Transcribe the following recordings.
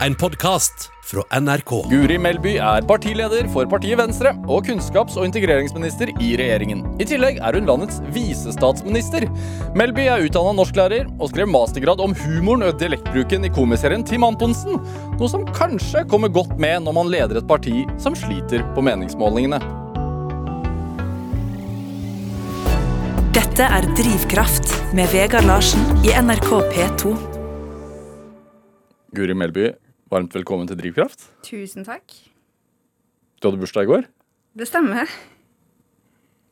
En podkast fra NRK. Guri Melby er partileder for partiet Venstre og kunnskaps- og integreringsminister i regjeringen. I tillegg er hun landets visestatsminister. Melby er utdanna norsklærer og skrev mastergrad om humoren og dialektbruken i komiserien Tim Antonsen, noe som kanskje kommer godt med når man leder et parti som sliter på meningsmålingene. Dette er Drivkraft med Vegard Larsen i NRK P2. Guri Melby, varmt velkommen til Drivkraft. Tusen takk. Du hadde bursdag i går. Det stemmer.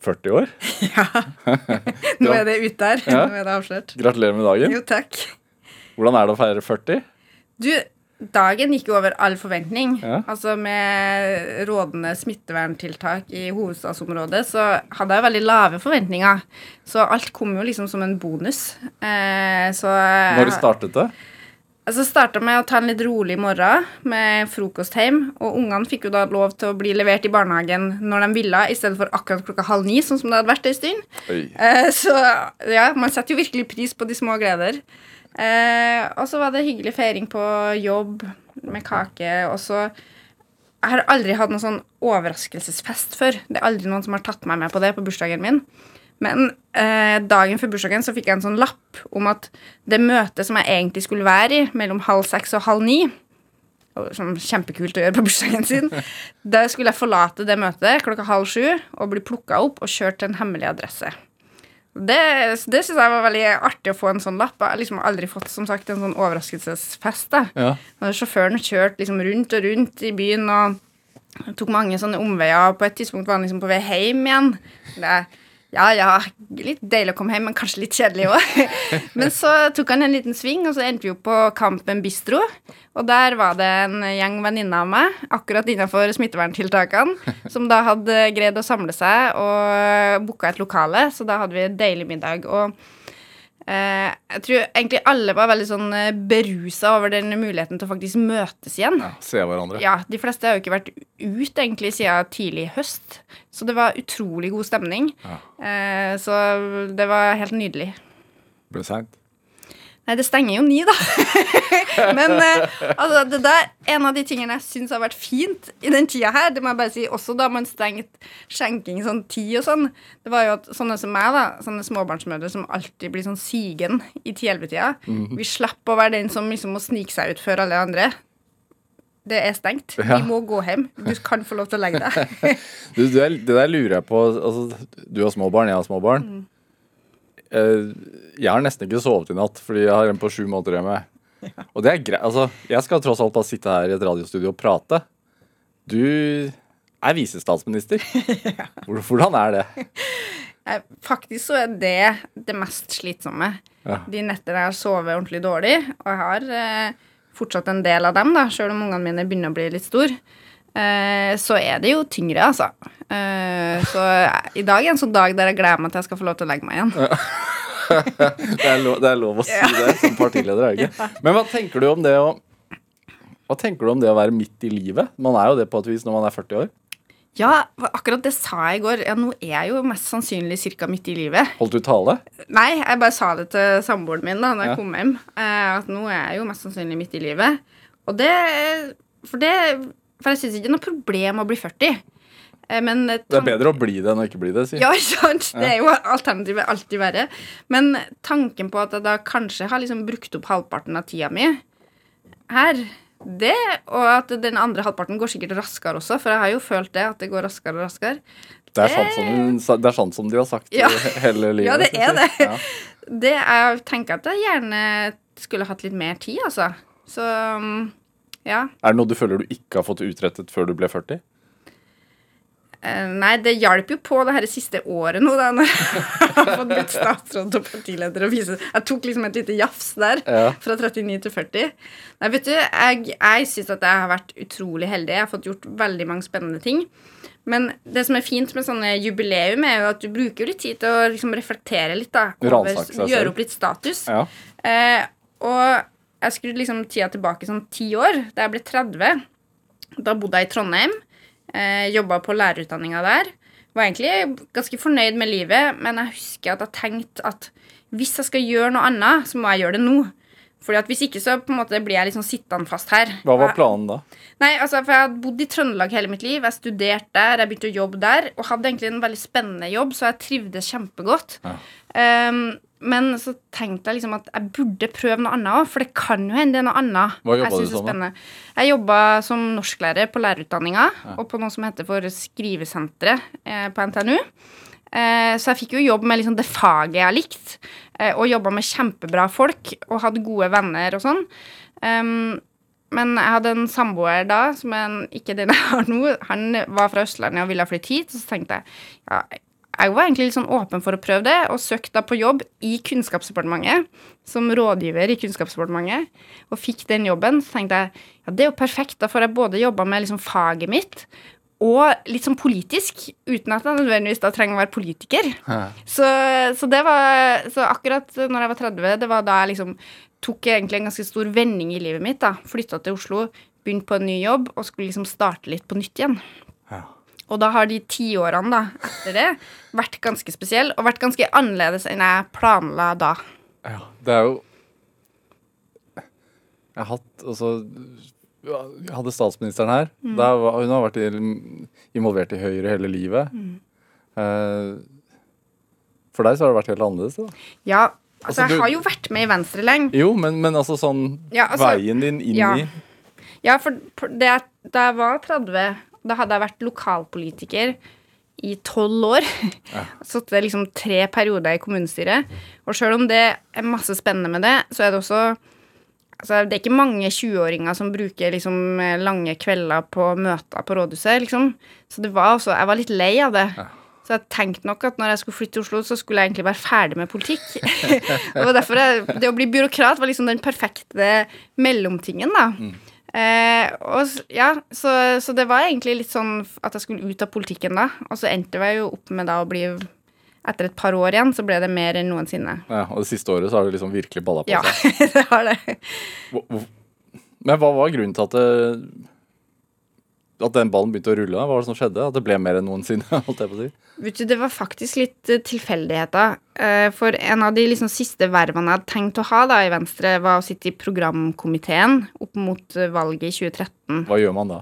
40 år. ja. Nå er det ute der. Ja. Nå er det avslørt. Gratulerer med dagen. Jo, takk. Hvordan er det å feire 40? Du, dagen gikk over all forventning. Ja. Altså Med rådende smitteverntiltak i hovedstadsområdet så hadde jeg veldig lave forventninger. Så alt kom jo liksom som en bonus. Eh, så Når startet det? Altså starta med å ta en litt rolig morgen med frokost hjem. Og ungene fikk jo da lov til å bli levert i barnehagen når de ville, i stedet for akkurat klokka halv ni, sånn som det hadde vært en stund. Eh, så ja, man setter jo virkelig pris på de små gleder. Eh, og så var det hyggelig feiring på jobb med kake. Og så Jeg har aldri hatt noen sånn overraskelsesfest før. Det er aldri noen som har tatt meg med på det på bursdagen min. Men eh, dagen før bursdagen så fikk jeg en sånn lapp om at det møtet som jeg egentlig skulle være i, mellom halv seks og halv ni som Kjempekult å gjøre på bursdagen sin. Da skulle jeg forlate det møtet klokka halv sju og bli plukka opp og kjørt til en hemmelig adresse. Det, det syns jeg var veldig artig å få en sånn lapp. Jeg har liksom aldri fått som sagt, en sånn overraskelsesfest. da. Ja. Hadde sjåføren kjørt liksom rundt og rundt i byen og tok mange sånne omveier. På et tidspunkt var han liksom på vei hjem igjen. Det, ja, ja, litt deilig å komme hjem, men kanskje litt kjedelig òg. men så tok han en liten sving, og så endte vi opp på Kampen bistro. Og der var det en gjeng venninner av meg, akkurat innenfor smitteverntiltakene, som da hadde greid å samle seg og booka et lokale, så da hadde vi en deilig middag. og jeg tror egentlig alle var veldig sånn eh, berusa over den muligheten til å faktisk møtes igjen. Ja, se hverandre. Ja, De fleste har jo ikke vært ute egentlig siden tidlig høst, så det var utrolig god stemning. Ja. Eh, så det var helt nydelig. Ble seint. Nei, det stenger jo ni, da. Men eh, altså, det der, en av de tingene jeg syns har vært fint i den tida her, det må jeg bare si, også da man stengte skjenking sånn ti og sånn, det var jo at sånne som meg, da, sånne småbarnsmødre som alltid blir sånn sigen i ti-elleve-tida, vi slipper å være den som liksom må snike seg ut før alle andre. Det er stengt. Ja. Vi må gå hjem. Du kan få lov til å legge deg. Du, det der lurer jeg på altså, Du har små barn, jeg har små barn. Mm. Eh, jeg har nesten ikke sovet i natt fordi jeg har en på sju måneder hjemme. Og det er greit. Altså, jeg skal tross alt bare sitte her i et radiostudio og prate. Du er visestatsminister. Hvor- Hvordan er det? Faktisk så er det det mest slitsomme. Ja. De nettene jeg har sovet ordentlig dårlig, og jeg har eh, fortsatt en del av dem, da, sjøl om ungene mine begynner å bli litt store, så er det jo tyngre, altså. Eh, så eh, i dag er en sånn dag der jeg gleder meg til jeg skal få lov til å legge meg igjen. Det er, lov, det er lov å si det som partileder, er det ikke? Men hva tenker du om det å Hva tenker du om det å være midt i livet? Man er jo det på et vis når man er 40 år. Ja, akkurat det sa jeg i går. Ja, nå er jeg jo mest sannsynlig ca. midt i livet. Holdt du tale? Nei, jeg bare sa det til samboeren min da når jeg Ja. kom hjem. Eh, at nå er jeg jo mest sannsynlig midt i livet. Og det For, det, for jeg syns ikke det er noe problem å bli 40. Eh, men Det er bedre å bli det enn å ikke bli det, si. Ja, sant? Det er jo alternativet alltid verre. Men tanken på at jeg da kanskje har liksom brukt opp halvparten av tida mi her, det, og at den andre halvparten går sikkert raskere også, for jeg har jo følt det, at det går raskere og raskere. Det er sånn som, det er sånn som de har sagt Ja. hele livet. Ja, det er det. Ja. det. Det jeg tenker at jeg gjerne skulle hatt litt mer tid, altså. Så um, ja. Er det noe du føler du ikke har fått utrettet før du ble 40? Eh, Nei, det hjalp jo på det her siste året nå, da, når jeg har fått blitt statsråd og partileder. Og vise. Jeg tok liksom et lite jafs der, Ja. fra 39 til 40. Nei, vet du, jeg, jeg syns at jeg har vært utrolig heldig. Jeg har fått gjort veldig mange spennende ting. Men det som er fint med sånne jubileum, er jo at du bruker litt tid til å liksom reflektere litt. da Over. Gjøre opp litt status. Ja. Eh, og jeg skrudde liksom tida tilbake sånn ti år, da jeg ble 30. Da bodde jeg i Trondheim. Eh, Jobba på lærerutdanninga der. Var egentlig ganske fornøyd med livet, men jeg husker at jeg tenkte at hvis jeg skal gjøre noe annet, så må jeg gjøre det nå. Fordi at Hvis ikke så på en måte blir jeg liksom sittende fast her. Hva var planen da? Nei, altså, for Jeg hadde bodd i Trøndelag hele mitt liv. Jeg studerte der, jeg begynte å jobbe der. Og hadde egentlig en veldig spennende jobb, så jeg trivdes kjempegodt. Um, men så tenkte jeg liksom at jeg burde prøve noe annet òg, for det kan jo hende det er noe annet. Hva jobbet du som da? Jeg jobba som norsklærer på lærerutdanninga og på noe som heter for Skrivesenteret eh, på NTNU. Eh, så jeg fikk jo jobb med liksom det faget jeg har likt, eh, og jobba med kjempebra folk og hadde gode venner og sånn. Um, men jeg hadde en samboer da, som en, ikke den jeg har nå. Han var fra Østlandet og ville flytte hit. Så tenkte jeg ja, jeg var egentlig litt sånn åpen for å prøve det, og søkte da på jobb i Kunnskapsdepartementet. Som rådgiver i Kunnskapsdepartementet. Og fikk den jobben. Så tenkte jeg ja, det er jo perfekt. Da får jeg både jobba med liksom faget mitt og litt sånn politisk, uten at jeg nødvendigvis da trenger å være politiker. Så, så det var Så akkurat når jeg var 30, det var da jeg liksom tok egentlig en ganske stor vending i livet mitt. da Flytta til Oslo, begynte på en ny jobb og skulle liksom starte litt på nytt igjen. Og da har de tiårene da etter det vært ganske spesielle og vært ganske annerledes enn jeg planla da. Ja, det er jo Jeg har hatt altså Jeg hadde statsministeren her. Mm. Der hun har vært involvert i Høyre hele livet. Mm. Eh, for deg så har det vært helt annerledes. Da. Ja, altså, Altså, du- jeg har jo vært med i Venstre lenge. Jo, men, men altså sånn Ja, altså- Veien din inn ja. i Ja, for det, da jeg var 30, da hadde jeg vært lokalpolitiker i tolv år. Sittet liksom tre perioder i kommunestyret. Og sjøl om det er masse spennende med det, så er det også altså, Det er ikke mange 20-åringer som bruker liksom lange kvelder på møter på rådhuset, liksom. Så det var også Jeg var litt lei av det. Så jeg tenkte nok at når jeg skulle flytte til Oslo, så skulle jeg egentlig være ferdig med politikk. og derfor jeg, Det å bli byråkrat var liksom den perfekte mellomtingen, da. Eh, og, ja, så, så det var egentlig litt sånn at jeg skulle ut av politikken da. Og så endte jeg jo opp med da å bli Etter et par år igjen så ble det mer enn noensinne. ja, Og det siste året så har det liksom virkelig balla på seg. Ja, det har det. Men hva var grunnen til at det At den ballen begynte å rulle? Hva var det som skjedde? At det ble mer enn noensinne? holdt jeg på å si Vet du, Det var faktisk litt eh, tilfeldigheter. Eh, for en av de liksom siste vervene jeg hadde tenkt å ha da i Venstre, var å sitte i programkomiteen opp mot eh, valget i 2013. Hva gjør man da?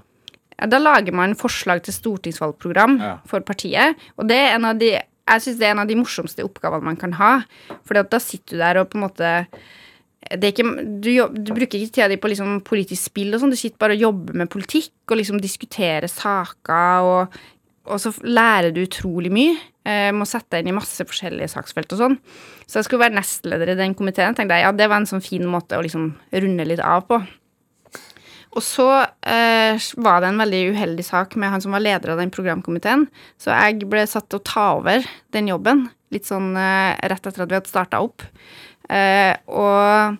Da lager man forslag til stortingsvalgprogram Ja. for partiet. Og det er en av de jeg synes det er en av de morsomste oppgavene man kan ha. For da sitter du der og på en måte ikke, du, du bruker ikke tida di på liksom politisk spill, og sånn, du sitter bare og jobber med politikk og liksom diskuterer saker. Og, og så lærer du utrolig mye. Eh, må sette deg inn i masse forskjellige saksfelt og sånn. Så jeg skulle være nestleder i den komiteen. tenkte jeg, ja, Det var en sånn fin måte å liksom runde litt av på. Og så eh, var det en veldig uheldig sak med han som var leder av den programkomiteen. Så jeg ble satt til å ta over den jobben, litt sånn eh, rett etter at vi hadde starta opp. Eh, og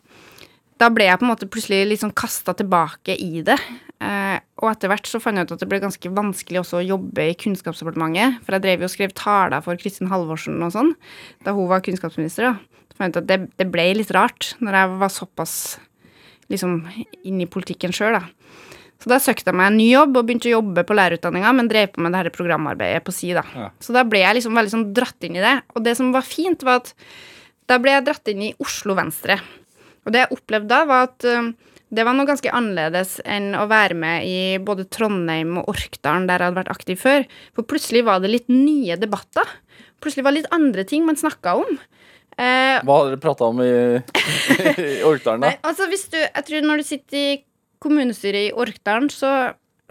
da ble jeg på en måte plutselig litt sånn kasta tilbake i det. Eh, og etter hvert så fant jeg ut at det ble ganske vanskelig også å jobbe i Kunnskapsdepartementet. For jeg drev jo og skrev taler for Kristin Halvorsen og sånn da hun var kunnskapsminister. da. Så fant jeg ut at det, det ble litt rart når jeg var såpass liksom inn i politikken sjøl, da. Så da søkte jeg meg en ny jobb og begynte å jobbe på lærerutdanninga, men drev på med det her programarbeidet på si, da. Ja. Så da ble jeg liksom veldig sånn dratt inn i det. Og det som var fint, var at da ble jeg dratt inn i Oslo Venstre. Og det jeg opplevde da, var at det var noe ganske annerledes enn å være med i både Trondheim og Orkdalen, der jeg hadde vært aktiv før. For plutselig var det litt nye debatter. Plutselig var det litt andre ting man snakka om. Eh, Hva har dere prata om i, i Orkdalen, da? Nei, altså hvis du, jeg tror når du sitter i kommunestyret i Orkdalen, så,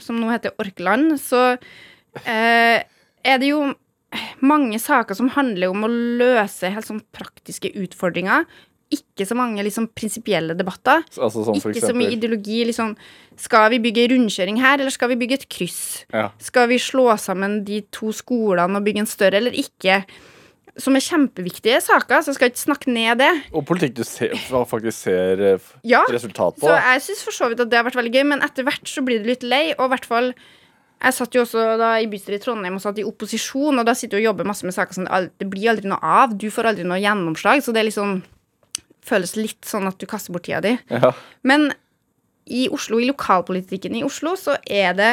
som nå heter Orkland, så eh, er det jo mange saker som handler om å løse helt sånn praktiske utfordringer. Ikke så mange liksom prinsipielle debatter. Altså sånn Ikke så mye ideologi. liksom, Skal vi bygge rundkjøring her, eller skal vi bygge et kryss? ja. Skal vi slå sammen de to skolene og bygge en større, eller ikke? Som er kjempeviktige saker, så jeg skal ikke snakke ned det. Og politikk du ser, faktisk ser eh, Ja, resultat på. Så jeg syns for så vidt at det har vært veldig gøy, men etter hvert så blir det litt lei. Og i hvert fall Jeg satt jo også da i bystyret i Trondheim og satt i opposisjon, og da sitter du og jobber masse med saker som det blir aldri noe av. Du får aldri noe gjennomslag, så det liksom føles litt sånn at du kaster bort tida di. Ja. Men i Oslo, i lokalpolitikken i Oslo, så er det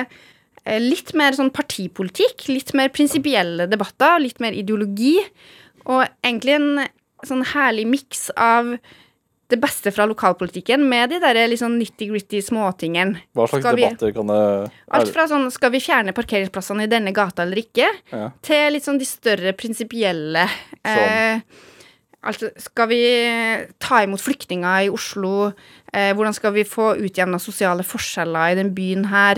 eh, litt mer sånn partipolitikk, litt mer prinsipielle debatter, litt mer ideologi, og egentlig en sånn herlig miks av det beste fra lokalpolitikken med de der sånn nitty-gritty småtingene. Hva slags vi- debatter kan det Alt fra sånn skal vi fjerne parkeringsplassene i denne gata eller ikke, Ja. til litt sånn de større prinsipielle eh, Altså, skal vi ta imot flyktninger i Oslo? Eh, hvordan skal vi få utjevna sosiale forskjeller i den byen her?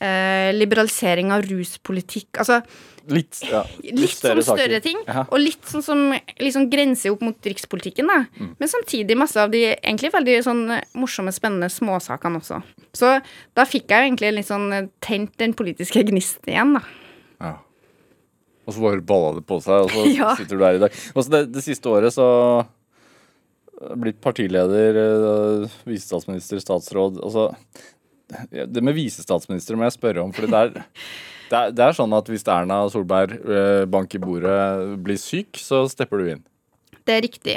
Eh, liberalisering av ruspolitikk. Altså Litt, ja, litt sånn saker. større ting. Og litt sånn som liksom grenser opp mot rikspolitikken, da. Mm. Men samtidig masse av de egentlig veldig sånn morsomme, spennende småsakene også. Så da fikk jeg jo egentlig litt sånn tent den politiske gnisten igjen, da. Ja. Og så bare balla det på seg, og så Ja. sitter du der i dag. Og det, det siste året så blitt partileder, eh, visestatsminister, statsråd Altså Det med visestatsminister må jeg spørre om, for det er, det, er, det er sånn at hvis Erna Solberg, eh, bank i bordet, blir syk, så stepper du inn. Det er riktig.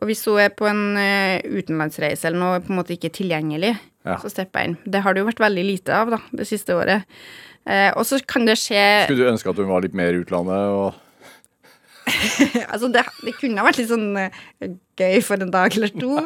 Og hvis hun er på en eh, utenlandsreise eller noe på en måte ikke tilgjengelig, Ja. så stepper jeg inn. Det har det jo vært veldig lite av da, det siste året. Eh, og så kan det skje Skulle du ønske at hun var litt mer i utlandet? og Altså, det, det kunne ha vært litt sånn eh, gøy for en dag eller to.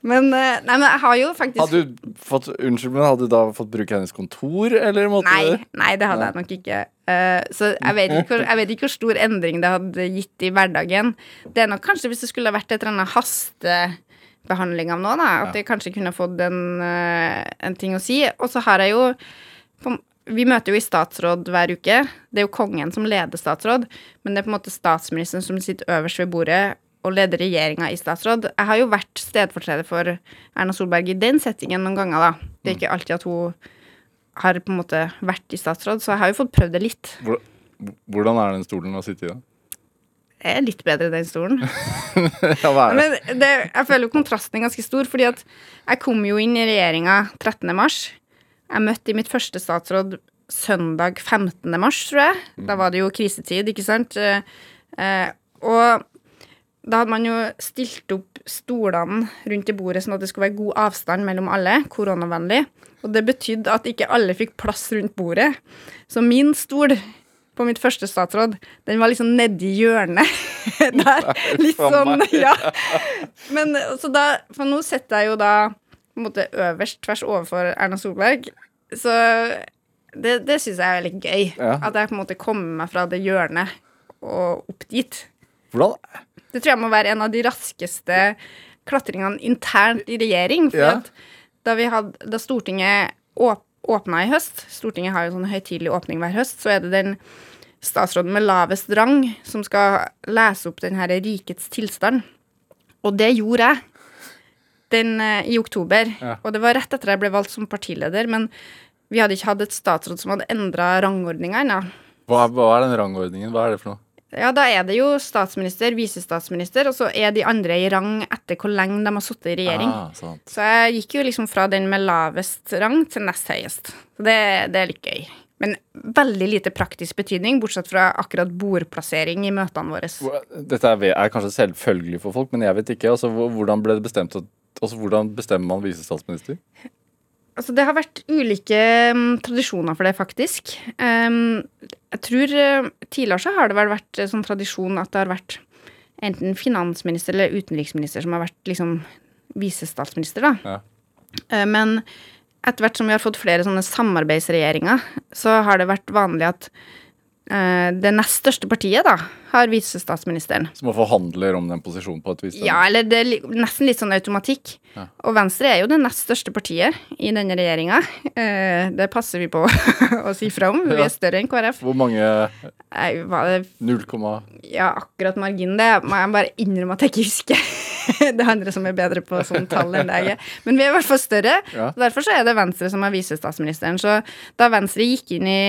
Men, eh, nei, men jeg har jo faktisk Hadde du fått, unnskyld, men hadde du da fått bruke hennes kontor, eller måtte Nei, nei, det hadde jeg nok ikke. Uh, så jeg vet ikke, hvor, jeg vet ikke hvor stor endring det hadde gitt i hverdagen. Det er nok kanskje hvis det skulle vært et eller annet hastebehandling av noe, da, at det kanskje kunne fått en, en ting å si. Og så har jeg jo på, Vi møter jo i statsråd hver uke. Det er jo kongen som leder statsråd, men det er på en måte statsministeren som sitter øverst ved bordet og leder regjeringa i statsråd. Jeg har jo vært stedfortreder for Erna Solberg i den settingen noen ganger, da. Det er ikke alltid at hun har på en måte vært i statsråd, så jeg har jo fått prøvd det litt. Hvordan- er den stolen å sitte i, da? Jeg er litt bedre den stolen. Ja, hva er det? Men det, jeg føler jo kontrasten er ganske stor, fordi at jeg kom jo inn i regjeringa 13. mars. Jeg møtte i mitt første statsråd søndag 15. mars, tror jeg. Da var det jo krisetid, ikke sant. Eh, eh, og da hadde man jo stilt opp stolene rundt i bordet sånn at det skulle være god avstand mellom alle, koronavennlig. Og det betydde at ikke alle fikk plass rundt bordet. Så min stol på mitt første statsråd, den var liksom nedi hjørnet der. Litt sånn, ja. Men så da For nå sitter jeg jo da på en måte øverst tvers overfor Erna Solberg. Så det, det syns jeg er veldig gøy. Ja. At jeg på en måte kommer meg fra det hjørnet og opp dit. Hvordan Det tror jeg må være en av de raskeste klatringene internt i regjering. For Ja. da, vi hadde, da Stortinget åp åpna i høst Stortinget har jo sånn høytidelig åpning hver høst. Så er det den statsråden med lavest rang som skal lese opp den her rikets tilstand. Og det gjorde jeg den eh, i oktober. Ja. Og det var rett etter jeg ble valgt som partileder. Men vi hadde ikke hatt et statsråd som hadde endra rangordninga ennå. hva, hva er den rangordningen? Hva er det for noe? Ja, da er det jo statsminister, visestatsminister, og så er de andre i rang etter hvor lenge de har sittet i regjering. Ah. Så jeg gikk jo liksom fra den med lavest rang til nest høyest. Så det, det er litt gøy. Men veldig lite praktisk betydning, bortsett fra akkurat bordplassering i møtene våre. Dette er, er kanskje selvfølgelig for folk, men jeg vet ikke. Altså, hvordan ble det bestemt at Altså, Hvordan bestemmer man visestatsminister? Altså, det har vært ulike um, tradisjoner for det, faktisk. Um, jeg tror uh, Tidligere så har det vel vært uh, sånn tradisjon at det har vært enten finansminister eller utenriksminister som har vært liksom visestatsminister, da. Ja. Uh, men etter hvert som vi har fått flere sånne samarbeidsregjeringer, så har det vært vanlig at det nest største partiet, da, har visestatsministeren. Som forhandler om den posisjonen på et vis? Ja, eller det er nesten litt sånn automatikk. Ja. Og Venstre er jo det nest største partiet i denne regjeringa. Eh, det passer vi på å si fra om. Vi er større enn KrF. Hvor mange Null komma? 0, ja, akkurat marginen, det må jeg bare innrømme at jeg ikke husker. det er andre som er bedre på sånne tall enn deg er. Men vi er i hvert fall større. Ja. Derfor så er det Venstre som har visestatsministeren. Så da Venstre gikk inn i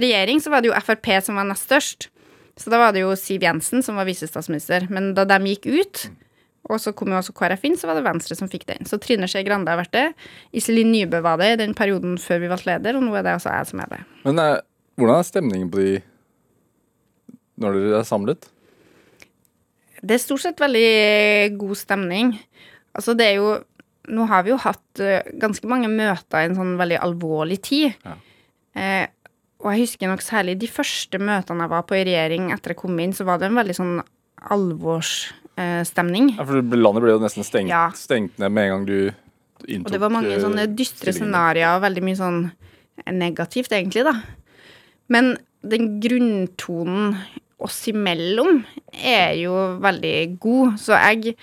regjering, så var det jo Frp som var nest størst. Så da var det jo Siv Jensen som var visestatsminister. Men da de gikk ut, og så kom jo også KrF inn, så var det Venstre som fikk den. Så Trine Skei Grande har vært det. Iselin Nybø var det i den perioden før vi valgte leder, og nå er det altså jeg som er det. Men eh, hvordan er stemningen på de når dere er samlet? Det er stort sett veldig god stemning. Altså, det er jo Nå har vi jo hatt eh, ganske mange møter i en sånn veldig alvorlig tid. Ja. Eh, og jeg husker nok særlig de første møtene jeg var på i regjering etter jeg kom inn, så var det en veldig sånn Union-stemning. Ja, for landet ble jo nesten stengt, Ja. stengt ned med en gang du inntok Og det var mange eh, sånne dystre stillingen. scenarioer, og veldig mye sånn negativt, egentlig, da. Men den grunntonen oss imellom er jo veldig god, så jeg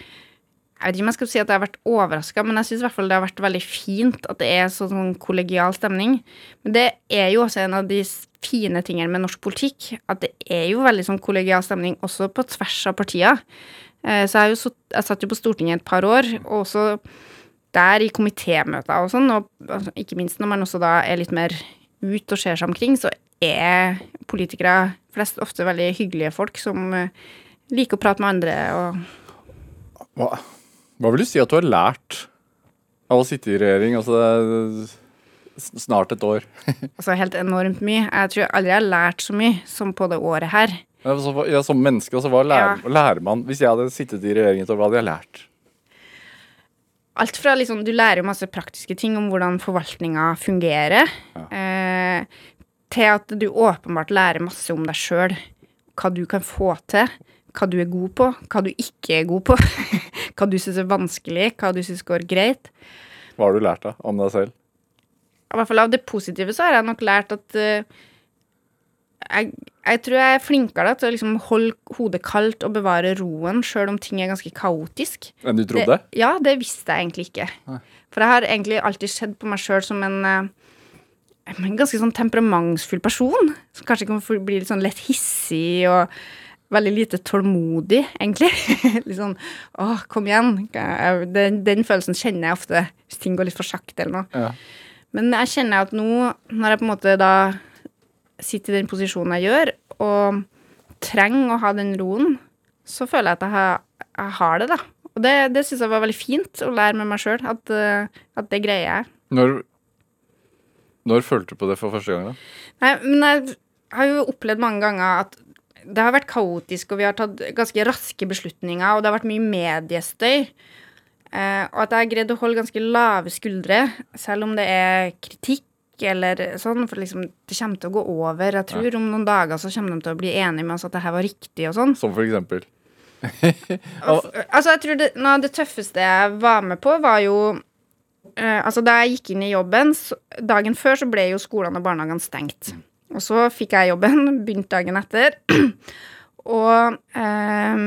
jeg vet ikke om jeg skal si at jeg har vært overraska, men jeg syns det har vært veldig fint at det er sånn, sånn kollegial stemning. Men det er jo også en av de fine tingene med norsk politikk, at det er jo veldig sånn kollegial stemning også på tvers av partier. Eh, Så jeg, jo jeg satt jo på Stortinget et par år, og også der i komitémøter og sånn, og altså, ikke minst når man også da er litt mer ut og ser seg omkring, så er politikere flest ofte veldig hyggelige folk som eh, liker å prate med andre og Hva, hva vil du si at du har lært av å sitte i regjering? Altså, snart et år. Altså helt enormt mye. Jeg tror aldri jeg har lært så mye som på det året her. Ja, så, ja, som menneske, altså, hva lærer, ja. lærer man? Hvis jeg hadde sittet i regjering et år, hva hadde jeg lært? Alt fra liksom Du lærer jo masse praktiske ting om hvordan forvaltninga fungerer, eh, til at du åpenbart lærer masse om deg sjøl. Hva du kan få til, hva du er god på, hva du ikke er god på. hva du syns er vanskelig, hva du syns går greit. Hva har du lært da, om deg selv? I hvert fall av det positive så har jeg nok lært at uh, jeg, jeg tror jeg er flinkere da, til å liksom holde hodet kaldt og bevare roen, sjøl om ting er ganske kaotisk. Enn du trodde? Det, ja, det visste jeg egentlig ikke. For jeg har egentlig alltid sett på meg sjøl som en, uh, en ganske sånn temperamentsfull person. Som kanskje kan bli litt sånn lett hissig og veldig lite tålmodig, egentlig. litt sånn åh, kom igjen. Den, den følelsen kjenner jeg ofte hvis ting går litt for sakte eller noe. Ja. Men jeg kjenner at nå, når jeg på en måte da sitter i den posisjonen jeg gjør, og trenger å ha den roen, så føler jeg at jeg har, jeg har det, da. Og det, det syns jeg var veldig fint å lære med meg sjøl, at, eh, at det greier jeg. Når, når følte du på det for første gang? da? Nei, men jeg har jo opplevd mange ganger at det har vært kaotisk, og vi har tatt ganske raske beslutninger, og det har vært mye mediestøy. Eh, og at jeg har greid å holde ganske lave skuldre, selv om det er kritikk eller sånn, for liksom, det kommer til å gå over. Jeg tror om noen dager så kommer de til å bli enige med oss at det her var riktig og sånn. Som for eksempel? Altså, jeg tror det, noe av det tøffeste jeg var med på, var jo eh, Altså, da jeg gikk inn i jobben, så, dagen før så ble jo skolene og barnehagene stengt. Og så fikk jeg jobben, begynte dagen etter. og eh,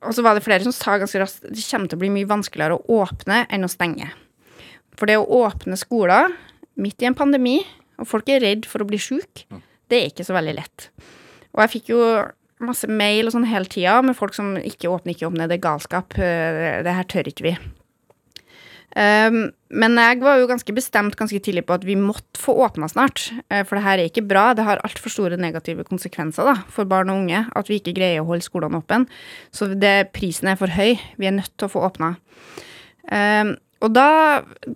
og så var det flere som sa ganske raskt det kommer til å bli mye vanskeligere å åpne enn å stenge. For det å åpne skoler midt i en pandemi, og folk er redd for å bli sjuke, det er ikke så veldig lett. Og jeg fikk jo masse mail og sånn hele tida med folk som ikke åpner, ikke åpner, det er galskap, eh, det her tør ikke vi. Um, men jeg var jo ganske bestemt ganske tidlig på at vi måtte få åpna snart. eh, For det her er ikke bra. Det har altfor store negative konsekvenser da, for barn og unge at vi ikke greier å holde skolene åpne. Så det, prisen er for høy. Vi er nødt til å få åpna. Um, og da,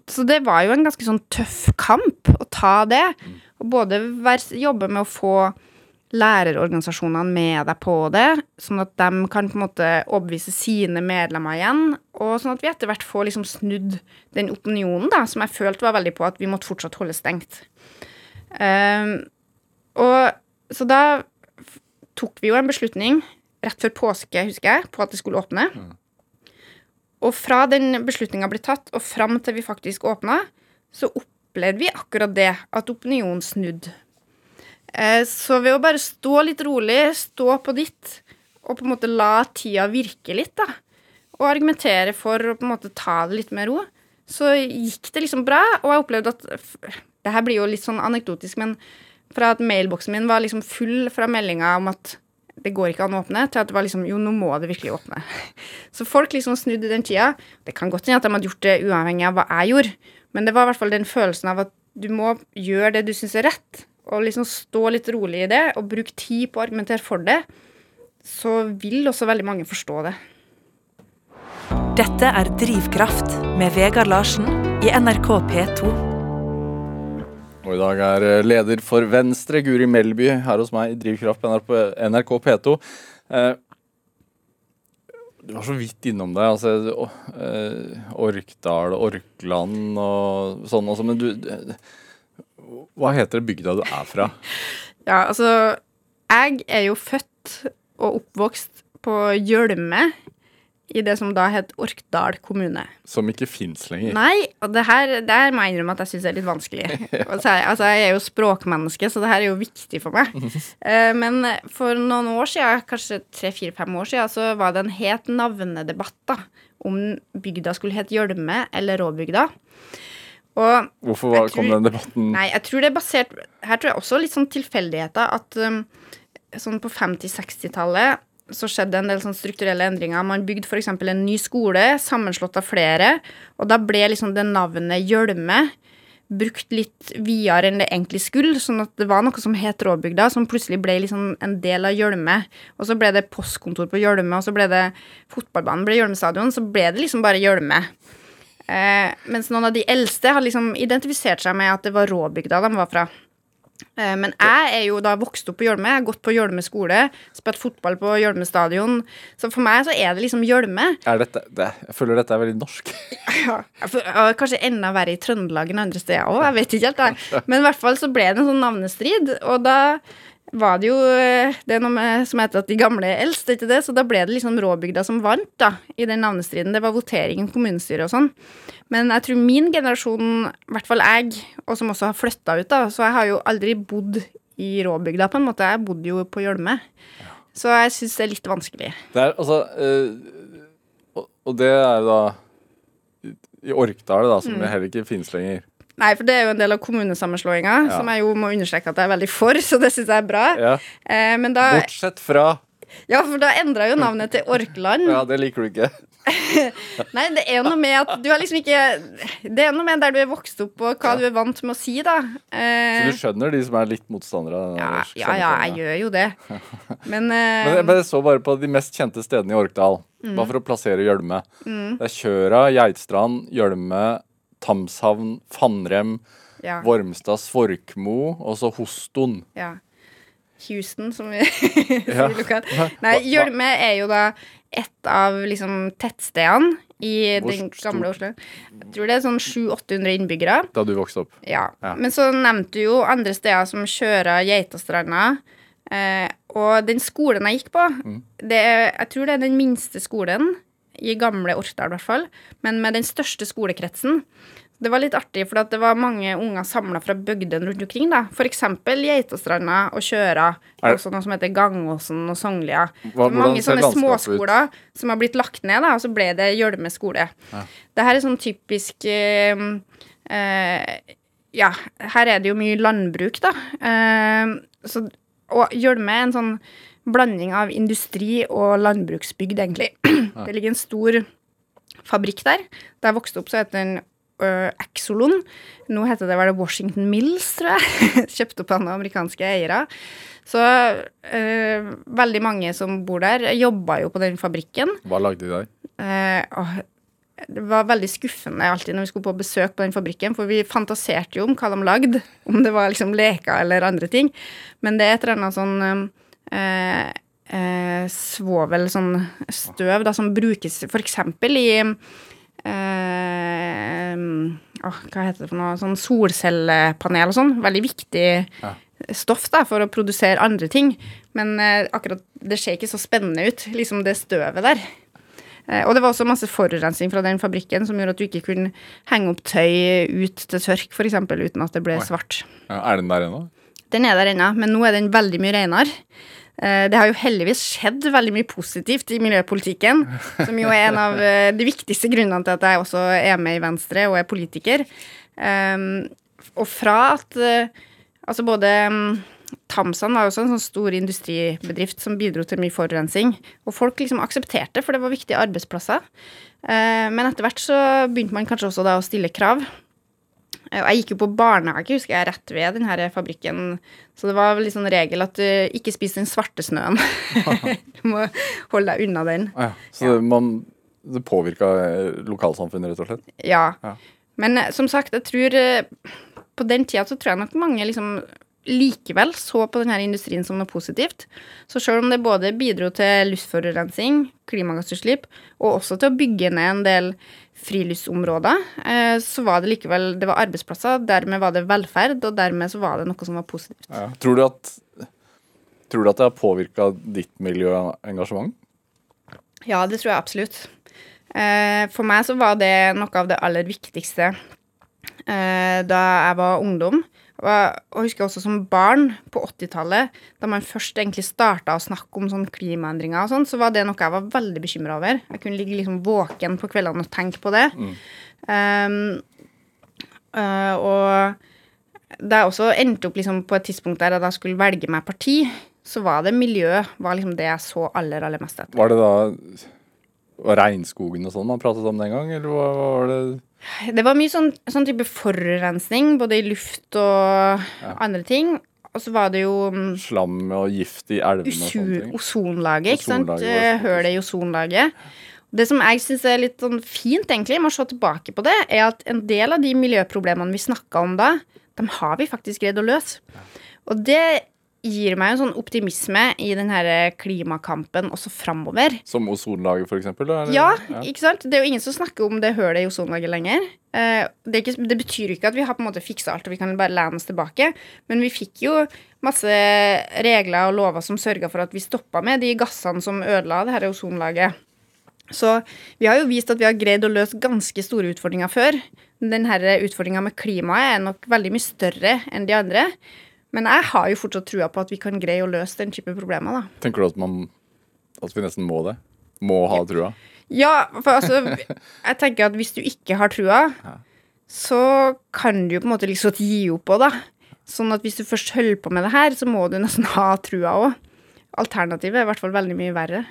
så det var jo en ganske sånn tøff kamp å ta det. Og både jobbe med å få lærerorganisasjonene med deg på det, sånn at de kan på en måte overbevise sine medlemmer igjen, og sånn at vi etter hvert får liksom snudd den opinionen da, som jeg følte var veldig på at vi måtte fortsatt holde stengt. Um, og så da tok vi jo en beslutning rett før påske, husker jeg, på at det skulle åpne. Og fra den beslutninga ble tatt, og fram til vi faktisk åpna, så opplevde vi akkurat det, at opinionen snudde. Eh, Så ved å bare stå litt rolig, stå på ditt, og på en måte la tida virke litt, da, og argumentere for å på en måte ta det litt med ro, så gikk det liksom bra. Og jeg opplevde at Det her blir jo litt sånn anekdotisk, men fra at mailboksen min var liksom full fra meldinga om at det går ikke an å åpne, til at det var liksom Jo, nå må det virkelig åpne. Så folk liksom snudde den tida. Det kan godt hende at de hadde gjort det uavhengig av hva jeg gjorde, men det var i hvert fall den følelsen av at du må gjøre det du syns er rett, og liksom stå litt rolig i det, og bruke tid på å argumentere for det, så vil også veldig mange forstå det. Dette er Drivkraft med Vegard Larsen i NRK P2. Og i dag er eh, leder for Venstre, Guri Melby, her hos meg i Drivkraft på NRK NRK P2. Eh, du var så vidt innom det. altså eh, Orkdal, Orkland og sånn også, men du Hva heter det bygda du er fra? Ja, altså Jeg er jo født og oppvokst på Gjølme, i det som da het Orkdal kommune. Som ikke fins lenger. Nei, og det her, det her må jeg innrømme at jeg syns er litt vanskelig. Jeg, altså, jeg er jo språkmenneske, så det her er jo viktig for meg. Eh, men for noen år siden, kanskje tre-fire-fem år siden, så var det en het navnedebatt da, om bygda skulle hete Gjølme eller Råbygda. Og Hvorfor var, tror, kom den debatten? Nei, jeg tror det er basert Her tror jeg også litt sånn tilfeldigheter at um, sånn på 50-60-tallet så skjedde en del sånn strukturelle endringer. Man bygde f.eks. en ny skole, sammenslått av flere, og da ble liksom det navnet Gjølme brukt litt videre enn det egentlig skulle, sånn at det var noe som het Råbygda, som plutselig ble liksom en del av Gjølme. Og så ble det postkontor på Gjølme, og så ble det fotballbanen ble Gjølme stadion, så ble det liksom bare Gjølme. Eh, mens noen av de eldste har liksom identifisert seg med at det var Råbygda de var fra. Eh, men jeg er jo da vokst opp på Hjølme, jeg har gått på Hjølme skole, spilt fotball på Hjølme stadion. Så for meg så er det liksom Hjølme. Er dette, det, jeg føler dette er veldig norsk. Ja, for, kanskje enda verre i Trøndelag enn andre steder òg, jeg vet ikke helt. Jeg. Men i hvert fall så ble det en sånn navnestrid, og da var det jo eh, Det er noe med, som heter at de gamle er eldst, ikke det? Så da ble det liksom Råbygda som vant, da, i den navnestriden. Det var votering i kommunestyret og sånn. Men jeg tror min generasjon, i hvert fall jeg, og som også har flytta ut, da, så jeg har jo aldri bodd i Råbygda, på en måte. Jeg bodde jo på Hjølme. Så jeg syns det er litt vanskelig. Det er altså øh, og, det er jo da i- Orkdal, da, Mm. heller ikke finnes lenger. Nei, for det er jo en del av kommunesammenslåinga, Ja. som jeg jo må understreke at jeg er veldig for, så det syns jeg er bra. Ja. Eh, men da Bortsett fra Ja, for da endra jo navnet til Orkland. Ja, det liker du ikke. Nei, det er noe med at du har liksom ikke Det er noe med der du er vokst opp, og hva Ja. du er vant med å si, da. Så Eh, du skjønner de som er litt motstandere ja, ja, ja, jeg gjør jo det. Men, eh, Men jeg bare så bare på de mest kjente stedene i Orkdal. Mm. Bare for å plassere Gjølme. Det er Kjøra, Geitstrand, Gjølme, Tamshavn, Fannrem, ja, Vormstad, Svorkmo og så Hoston. ja. Houston, som vi sier lokalt. Nei, Gjølme er jo da et av liksom tettstedene i Hvor den gamle Oslo. Jeg tror det er sånn 700-800 innbyggere. Da du vokste opp. Ja. Ja. Men så nevnte du jo andre steder som Kjøra, Geitastranda. Eh, og den skolen jeg gikk på, Mm. det jeg tror det er den minste skolen, i gamle Orkdal i hvert fall, men med den største skolekretsen. Det var litt artig, for det var mange unger samla fra bygdene rundt omkring. da. Eksempel Geitastranda og Kjøra. Og også noe som heter Gangåsen og Songlia. Hva- Så mange sånne småskoler ut? som har blitt lagt ned, da, og så ble det Gjølme skole. Det her er sånn typisk eh, eh, Ja, her er det jo mye landbruk, da. Eh, så, og Gjølme er en sånn blanding av industri og landbruksbygd, egentlig. Det ligger en stor fabrikk der. Da jeg vokste opp, så het den uh, Exolon. Nå heter det vel Washington Mills, tror jeg. Kjøpt opp av amerikanske eiere. Så uh, veldig mange som bor der, jobba jo på den fabrikken. Hva lagde de der? Uh, oh, det var veldig skuffende alltid når vi skulle på besøk på den fabrikken, for vi fantaserte jo om hva de lagde, om det var liksom leker eller andre ting. Men det er et eller annet sånn eh, eh, svovel, sånn støv, da, som brukes eksempel i eh, oh, hva heter det for noe? Sånn solcellepanel og sånn. Veldig viktig Ja. stoff da, for å produsere andre ting. Men eh, akkurat det ser ikke så spennende ut, liksom det støvet der. Eh, og det var også masse forurensning fra den fabrikken som gjorde at du ikke kunne henge opp tøy ut til tørk, f.eks., uten at det ble Oi. svart. Ja, er den der ennå? Den er der ennå, men nå er den veldig mye renere. Eh, Det har jo heldigvis skjedd veldig mye positivt i miljøpolitikken, som jo er en av eh, de viktigste grunnene til at jeg også er med i Venstre og er politiker. Um, og fra at eh, Altså både um, Tamsan var jo også en sånn stor industribedrift som bidro til mye forurensning. Og folk liksom aksepterte, for det var viktige arbeidsplasser. Men etter hvert så begynte man kanskje også da å stille krav. Eh, jeg gikk jo på barnehage, husker jeg, rett ved denne fabrikken. Så det var vel litt sånn regel at du ikke spis den svarte snøen. du må holde deg unna den. Ja. Så det, man, det påvirka lokalsamfunnet, rett og slett? Ja. Ja. Men eh, som sagt, jeg tror eh, På den tida så tror jeg nok mange liksom likevel så på denne industrien som noe positivt. Så selv om det både bidro til luftforurensning, klimagassutslipp, og også til å bygge ned en del friluftsområder, eh, så var det likevel det var arbeidsplasser, dermed var det velferd, og dermed så var det noe som var positivt. Ja. Tror, du at, tror du at det har påvirka ditt miljøengasjement? Ja, det tror jeg absolutt. Eh, for meg så var det noe av det aller viktigste eh, da jeg var ungdom. Og jeg husker også som barn på 80-tallet, da man først egentlig starta å snakke om sånn klimaendringer og sånn, så var det noe jeg var veldig bekymra over. Jeg kunne ligge liksom våken på kveldene og tenke på det. Um, uh, og da jeg også endte opp liksom på et tidspunkt der jeg da skulle velge meg parti, så var det miljø var liksom det jeg så aller, aller mest etter. Var det da regnskogen og sånn man pratet om den gang, eller hva var det Det var mye sånn, sånn type forurensning, både i luft og andre ting. Og så var det jo mm, slam og gift i elvene og sånne ting? ozonlaget, ikke sant? Eh, Hølet i ozonlaget. Det som jeg syns er litt sånn fint, egentlig, med å se tilbake på det, er at en del av de miljøproblemene vi snakka om da, dem har vi faktisk greid å løse. Og det gir meg en sånn optimisme i den her klimakampen også framover. Som ozonlaget, for eksempel? da, eller? Ja, ikke sant? Det er jo ingen som snakker om det hølet i ozonlaget lenger. Eh, det, ikke, det betyr ikke at vi har på en måte fiksa alt og vi kan bare lene oss tilbake. Men vi fikk jo masse regler og lover som sørga for at vi stoppa med de gassene som ødela det her ozonlaget. Så vi har jo vist at vi har greid å løse ganske store utfordringer før. Denne utfordringa med klimaet er nok veldig mye større enn de andre. Men jeg har jo fortsatt trua på at vi kan greie å løse den type problemer. da. Tenker du at, man, at vi nesten må det? Må ha trua? Ja, for altså Jeg tenker at hvis du ikke har trua, så kan du jo på en måte liksom gi opp òg, da. Sånn at hvis du først holder på med det her, så må du nesten ha trua òg. Alternativet er i hvert fall veldig mye verre.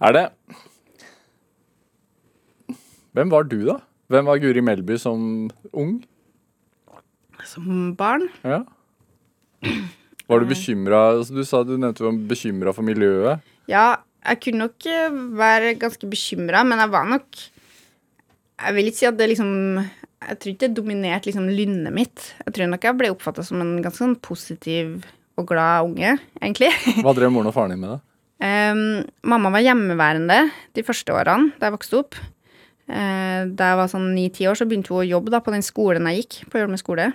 Er det Hvem var du, da? Hvem var Guri Melby som ung? Som barn. Ja. Var du bekymra Du sa du nevnte du var bekymra for miljøet. Ja, jeg kunne nok eh, være ganske bekymra, men jeg var nok Jeg vil ikke si at det liksom Jeg tror ikke det dominerte liksom lynnet mitt. Jeg tror nok jeg ble oppfatta som en ganske sånn positiv og glad unge, egentlig. Hva drev moren og faren din med, da? Um, mamma var hjemmeværende de første årene da jeg vokste opp. Uh, da jeg var sånn ni-ti år, så begynte hun å jobbe da, på den skolen jeg gikk på Jølme skole.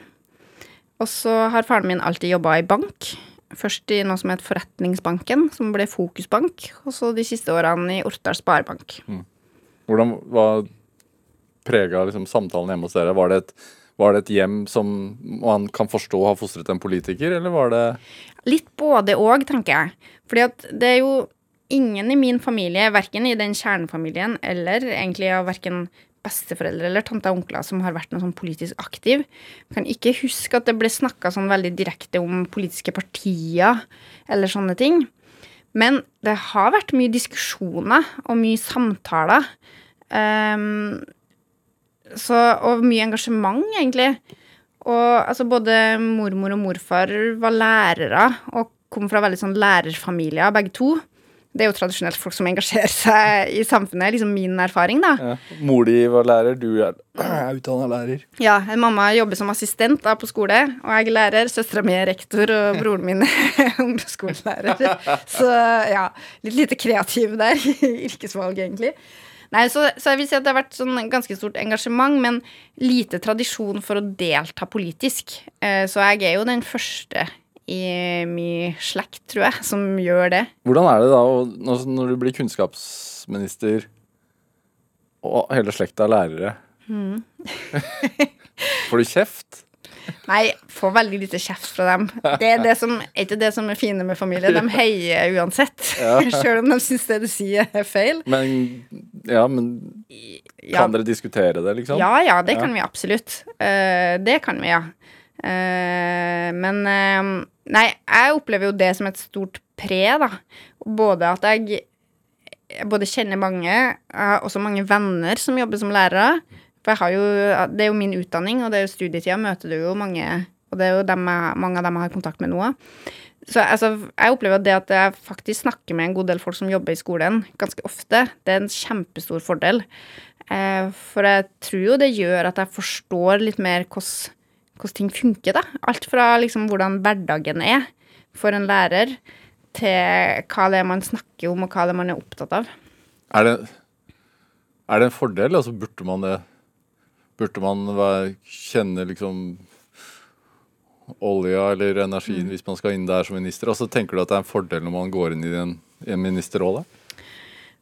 Og så har faren min alltid jobba i bank. Først i noe som het Forretningsbanken, som ble Fokusbank. Og så de siste årene i Ortdal Sparebank. Hvordan var prega liksom, samtalen hjemme hos dere? Var det, et, var det et hjem som man kan forstå har fostret en politiker, eller var det Litt både òg, tenker jeg. Fordi at det er jo ingen i min familie, verken i den kjernefamilien eller egentlig av verken besteforeldre eller tanter og onkler som har vært noe sånn politisk aktiv. Jeg kan ikke huske at det ble snakka sånn veldig direkte om politiske partier eller sånne ting. Men det har vært mye diskusjoner og mye samtaler. Um, så, og mye engasjement, egentlig. Og altså, både mormor og morfar var lærere og kom fra veldig sånn lærerfamilier, begge to. Det er jo tradisjonelt folk som engasjerer seg i samfunnet, liksom min erfaring, da. ja. Mor di var lærer, du er, er utdanna lærer. Ja, mamma jobber som assistent da på skole, og jeg er lærer. Søstera mi er rektor, og broren min er ungdomsskolelærer. Så ja, litt lite kreativ der i yrkesvalget, egentlig. Nei, så, så jeg vil si at det har vært sånn ganske stort engasjement, men lite tradisjon for å delta politisk. Eh, Så jeg er jo den første i min slekt, tror jeg, som gjør det. Hvordan er det da å- når, du blir kunnskapsminister og hele slekta er lærere? Får du kjeft? Nei, får veldig lite kjeft fra dem. Det er det som, ikke det som er fine med familie. De heier uansett. Sjøl om de syns det du sier, er feil. Men ja, men Ja, kan dere diskutere det, liksom? ja, ja det Ja. kan vi absolutt. Eh, det kan vi, ja. Eh, men eh, Nei, jeg opplever jo det som et stort pre, da. Både at jeg jeg både kjenner mange, jeg har også mange venner som jobber som lærere. For jo, det er jo min utdanning, og det er jo studietida møter du jo mange Og det er jo dem jeg, mange av dem jeg har kontakt med nå. Så altså, jeg opplever det at jeg faktisk snakker med en god del folk som jobber i skolen, ganske ofte, det er en kjempestor fordel. Eh, for jeg tror jo det gjør at jeg forstår litt mer hvordan hvordan ting funker, da. Alt fra liksom hvordan hverdagen er for en lærer, til hva det er man snakker om, og hva det er man er opptatt av. Er det, er det en fordel? Altså, burde man det Burde man være, kjenne liksom olja eller energien hvis man skal inn der som minister? Altså, tenker du at det er en fordel når man går inn i en, i en ministerrolle?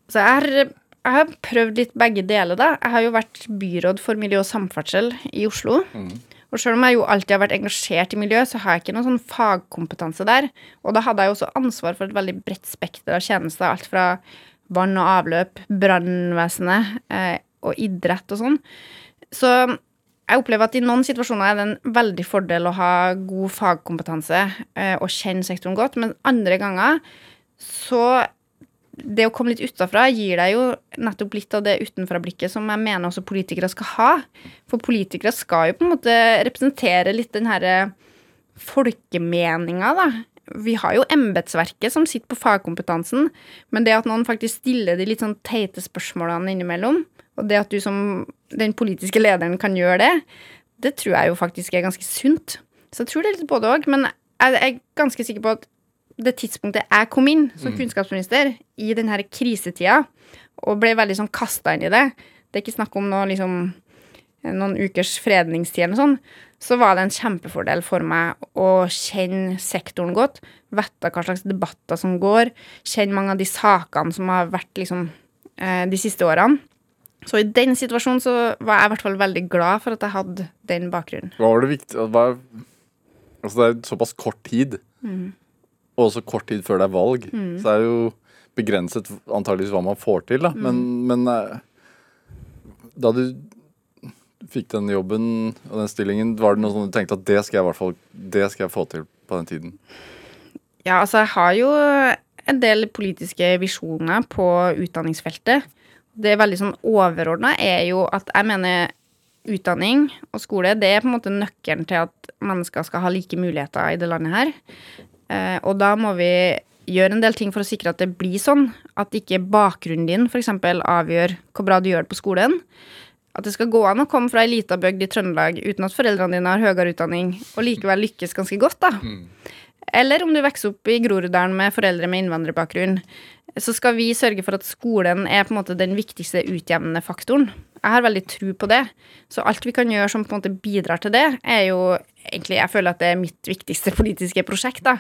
Så jeg har, jeg har prøvd litt begge deler, da. Jeg har jo vært byråd for miljø og samferdsel i Oslo. Og selv om jeg jo alltid har vært engasjert i miljø, så har jeg ikke noen sånn fagkompetanse der. Og da hadde jeg jo også ansvar for et veldig bredt spekter av tjenester. Alt fra vann og avløp, brannvesenet eh, og idrett og sånn. Så jeg opplever at i noen situasjoner er det en veldig fordel å ha god fagkompetanse eh, og kjenne sektoren godt, men andre ganger så det å komme litt utafra gir deg jo nettopp litt av det utenfra-blikket som jeg mener også politikere skal ha. For politikere skal jo på en måte representere litt den herre folkemeninga, da. Vi har jo embetsverket som sitter på fagkompetansen, men det at noen faktisk stiller de litt sånn teite spørsmålene innimellom, og det at du som den politiske lederen kan gjøre det, det tror jeg jo faktisk er ganske sunt. Så jeg tror det er litt både òg, men jeg er ganske sikker på at det tidspunktet jeg kom inn som kunnskapsminister, i denne her krisetida, og ble veldig sånn kasta inn i det Det er ikke snakk om noe liksom noen ukers fredningstid eller sånn, så var det en kjempefordel for meg å kjenne sektoren godt, vite hva slags debatter som går, kjenne mange av de sakene som har vært liksom eh, de siste årene. Så i den situasjonen så var jeg i hvert fall veldig glad for at jeg hadde den bakgrunnen. Hva var det viktig hva, Altså, det er såpass kort tid. Og også kort tid før det er valg. Så er det jo begrenset antageligvis hva man får til, da. Men, men eh, da du fikk den jobben og den stillingen, var det noe sånn du tenkte at det skal jeg i hvert fall Det skal jeg få til på den tiden? Ja, altså jeg har jo en del politiske visjoner på utdanningsfeltet. Det er veldig sånn overordna er jo at jeg mener utdanning og skole det er på en måte nøkkelen til at mennesker skal ha like muligheter i det landet her. Eh, og da må vi gjøre en del ting for å sikre at det blir sånn. At ikke bakgrunnen din f.eks. avgjør hvor bra du gjør det på skolen. At det skal gå an å komme fra ei lita bygd i Trøndelag uten at foreldrene dine har høyere utdanning, og likevel lykkes ganske godt, da. Eller om du vokser opp i Groruddalen med foreldre med innvandrerbakgrunn, så skal vi sørge for at skolen er på en måte den viktigste utjevnende faktoren. Jeg har veldig tro på det. Så alt vi kan gjøre som på en måte bidrar til det, er jo egentlig Jeg føler at det er mitt viktigste politiske prosjekt, da.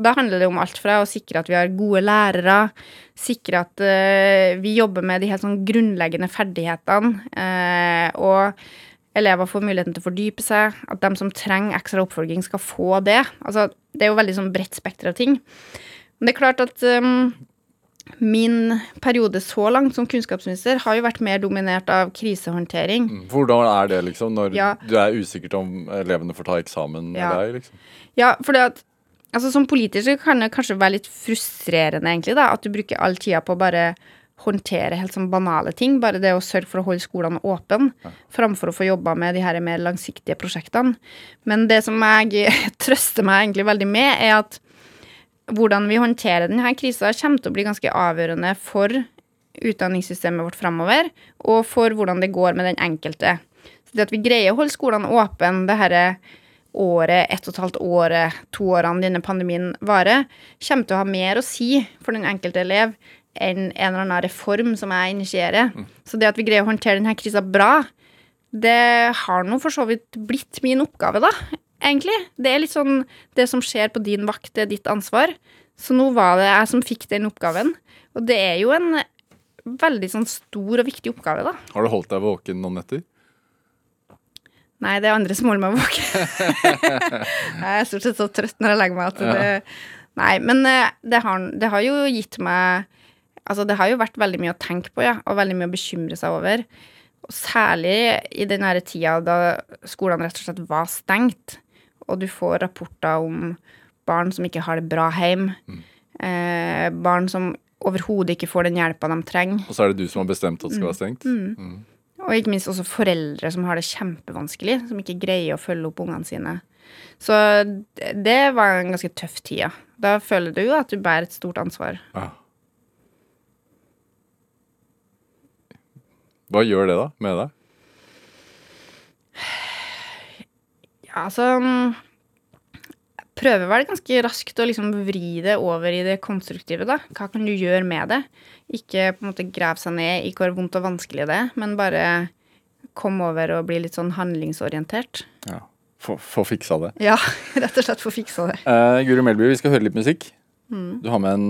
Da handler det om alt fra å sikre at vi har gode lærere, sikre at uh, vi jobber med de helt sånn grunnleggende ferdighetene, uh, og elever får muligheten til å fordype seg, at de som trenger ekstra oppfølging, skal få det. Altså, det er jo veldig sånn bredt spekter av ting. Men det er klart at um, min periode så langt som kunnskapsminister har jo vært mer dominert av krisehåndtering. Hvordan er det, liksom, når Ja. du er usikker om elevene får ta eksamen med deg? liksom? Ja, for det at altså, Som politiker kan det kanskje være litt frustrerende, egentlig, da, at du bruker all tida på å bare håndtere helt sånn banale ting. Bare det å sørge for å holde skolene åpne, framfor å få jobba med de her mer langsiktige prosjektene. Men det som jeg trøster meg egentlig veldig med, er at hvordan vi håndterer denne krisa, kommer til å bli ganske avgjørende for utdanningssystemet vårt framover, og for hvordan det går med den enkelte. Så det at vi greier å holde skolene åpne det herre året, ett og et halvt året, to årene denne pandemien varer, kommer til å ha mer å si for den enkelte elev enn en eller annen reform som jeg initierer. Så det at vi greier å håndtere denne krisa bra, det har nå for så vidt blitt min oppgave, da. Egentlig. Det er litt sånn Det som skjer på din vakt, det er ditt ansvar. Så nå var det jeg som fikk den oppgaven. Og det er jo en veldig sånn stor og viktig oppgave, da. Har du holdt deg våken noen netter? Nei, det er andre som holder meg våken. jeg er stort sett så trøtt når jeg legger meg at det Nei, men eh, det har, det har jo gitt meg Altså, det har jo vært veldig mye å tenke på, ja, og veldig mye å bekymre seg over. Og særlig i den tida da skolene rett og slett var stengt, og du får rapporter om barn som ikke har det bra hjemme, eh, barn som overhodet ikke får den hjelpa de trenger. Og så er det du som har bestemt at det skal være stengt? Og ikke minst også foreldre som har det kjempevanskelig, som ikke greier å følge opp ungene sine. Så det- det var en ganske tøff tid, ja. Da føler du jo at du bærer et stort ansvar. Ja. Hva gjør det da med deg? Ja, altså mm, jeg Prøver vel ganske raskt å liksom vri det over i det konstruktive, da. Hva kan du gjøre med det? Ikke på en måte grave seg ned i hvor vondt og vanskelig det er, men bare komme over og bli litt sånn handlingsorientert. Ja. Få få fiksa det. Ja, rett og slett få fiksa det. Uh, Guri Melby, vi skal høre litt musikk. Du har med en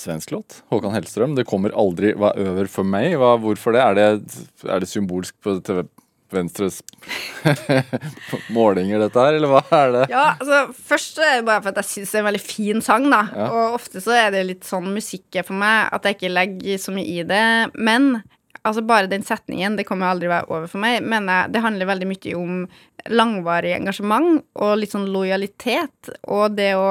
Svensk låt. Håkan Hellstrøm. 'Det kommer aldri hva over for meg'. Hva, hvorfor det? Er, det? er det symbolsk på TV Venstres målinger, dette her, eller hva er det? Ja, altså Først er det bare for at jeg syns det er en veldig fin sang, da. Ja. Og ofte så er det litt sånn musikk for meg at jeg ikke legger så mye i det. Men altså bare den setningen, det kommer aldri være over for meg, mener jeg det handler veldig mye om langvarig engasjement og litt sånn lojalitet. Og det å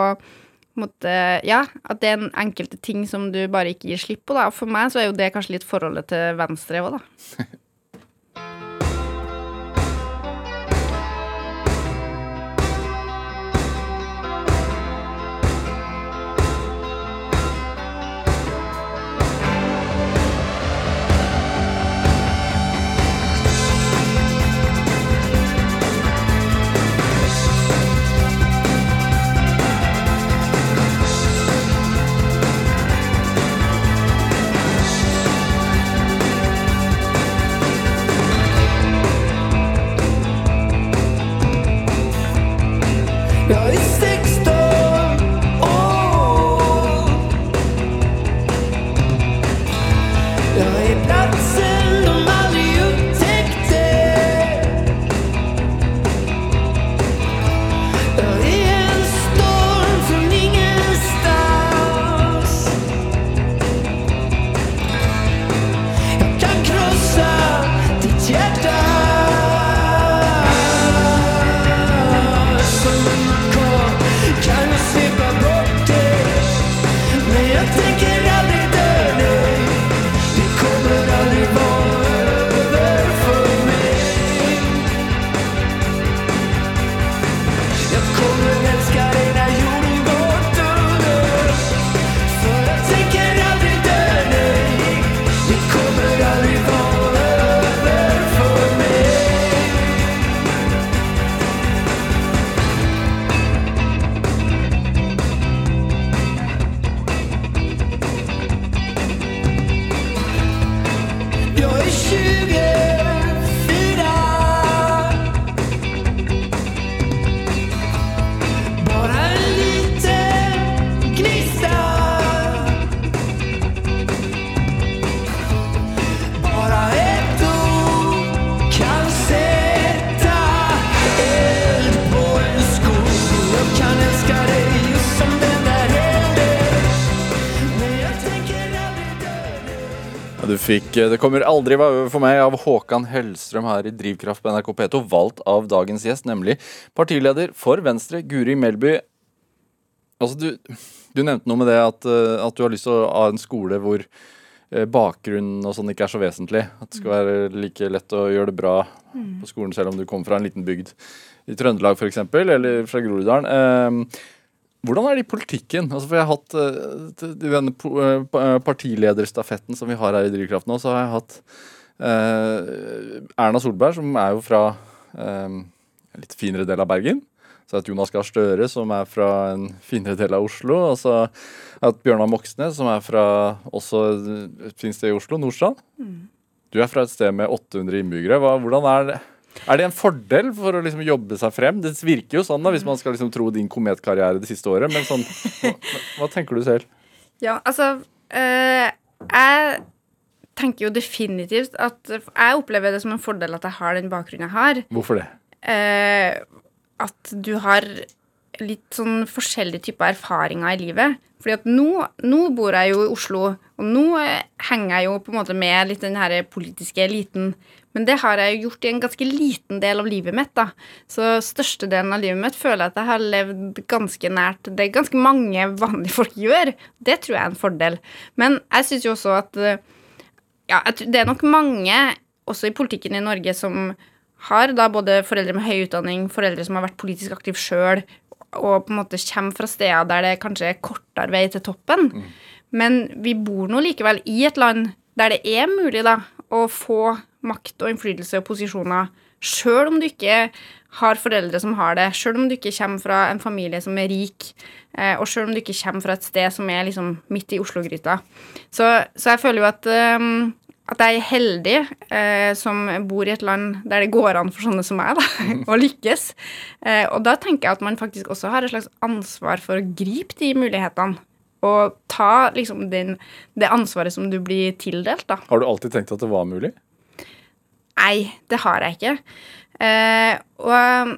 måte, Ja, at det er en enkelte ting som du bare ikke gir slipp på. da. For meg så er jo det kanskje litt forholdet til Venstre òg, da. fikk eh, 'Det kommer aldri være for meg' av Håkan Hellstrøm her i Drivkraft på NRK P2, valgt av dagens gjest, nemlig partileder for Venstre, Guri Melby. Altså, du, du nevnte noe med det at, eh, at du har lyst til å ha en skole hvor bakgrunnen og sånn ikke er så vesentlig. At det skal være like lett å gjøre det bra på skolen selv om du kommer fra en liten bygd i Trøndelag f.eks., eller fra Groruddalen. Eh, hvordan er det i politikken? Altså, for jeg har hatt eh, I denne eh, pa- partilederstafetten som vi har her i Drivkraft nå, så har jeg hatt eh, Erna Solberg, som er jo fra eh, en litt finere del av Bergen. Så har jeg hatt Jonas Gahr Støre, som er fra en finere del av Oslo. Og så har jeg hatt Bjørnar Moxnes, som er fra også et fint sted i Oslo, Nordstrand. Du er fra et sted med 800 innbyggere. Hva, hvordan er det? Er det en fordel for å liksom jobbe seg frem? Det virker jo sånn da, hvis man skal liksom tro din kometkarriere det siste året. Men sånn, hva, hva tenker du selv? Ja, altså øh, Jeg tenker jo definitivt at Jeg opplever det som en fordel at jeg har den bakgrunnen jeg har. Hvorfor det? Eh, at du har litt sånn forskjellige typer erfaringer i livet. Fordi at nå, nå bor jeg jo i Oslo, og nå henger jeg jo på en måte med litt den her politiske eliten. Men det har jeg jo gjort i en ganske liten del av livet mitt. da. Så størstedelen av livet mitt føler jeg at jeg har levd ganske nært det ganske mange vanlige folk gjør. Det tror jeg er en fordel. Men jeg syns jo også at eh, ja, det er nok mange, også i politikken i Norge, som har da både foreldre med høy utdanning, foreldre som har vært politisk aktive sjøl, og på en måte kommer fra steder der det kanskje er kortere vei til toppen. Men vi bor nå likevel i et land der det er mulig da, å få makt og innflytelse og posisjoner, sjøl om du ikke har foreldre som har det, sjøl om du ikke kommer fra en familie som er rik, eh, og sjøl om du ikke kommer fra et sted som er liksom midt i Oslo-gryta. Så, så jeg føler jo at ehm, at jeg er heldig eh, som bor i et land der det går an for sånne som meg da, å lykkes. Eh, og da tenker jeg at man faktisk også har et slags ansvar for å gripe de mulighetene. og ta liksom den, det ansvaret som du blir tildelt, da. Har du alltid tenkt at det var mulig? Nei, det har jeg ikke. Eh, og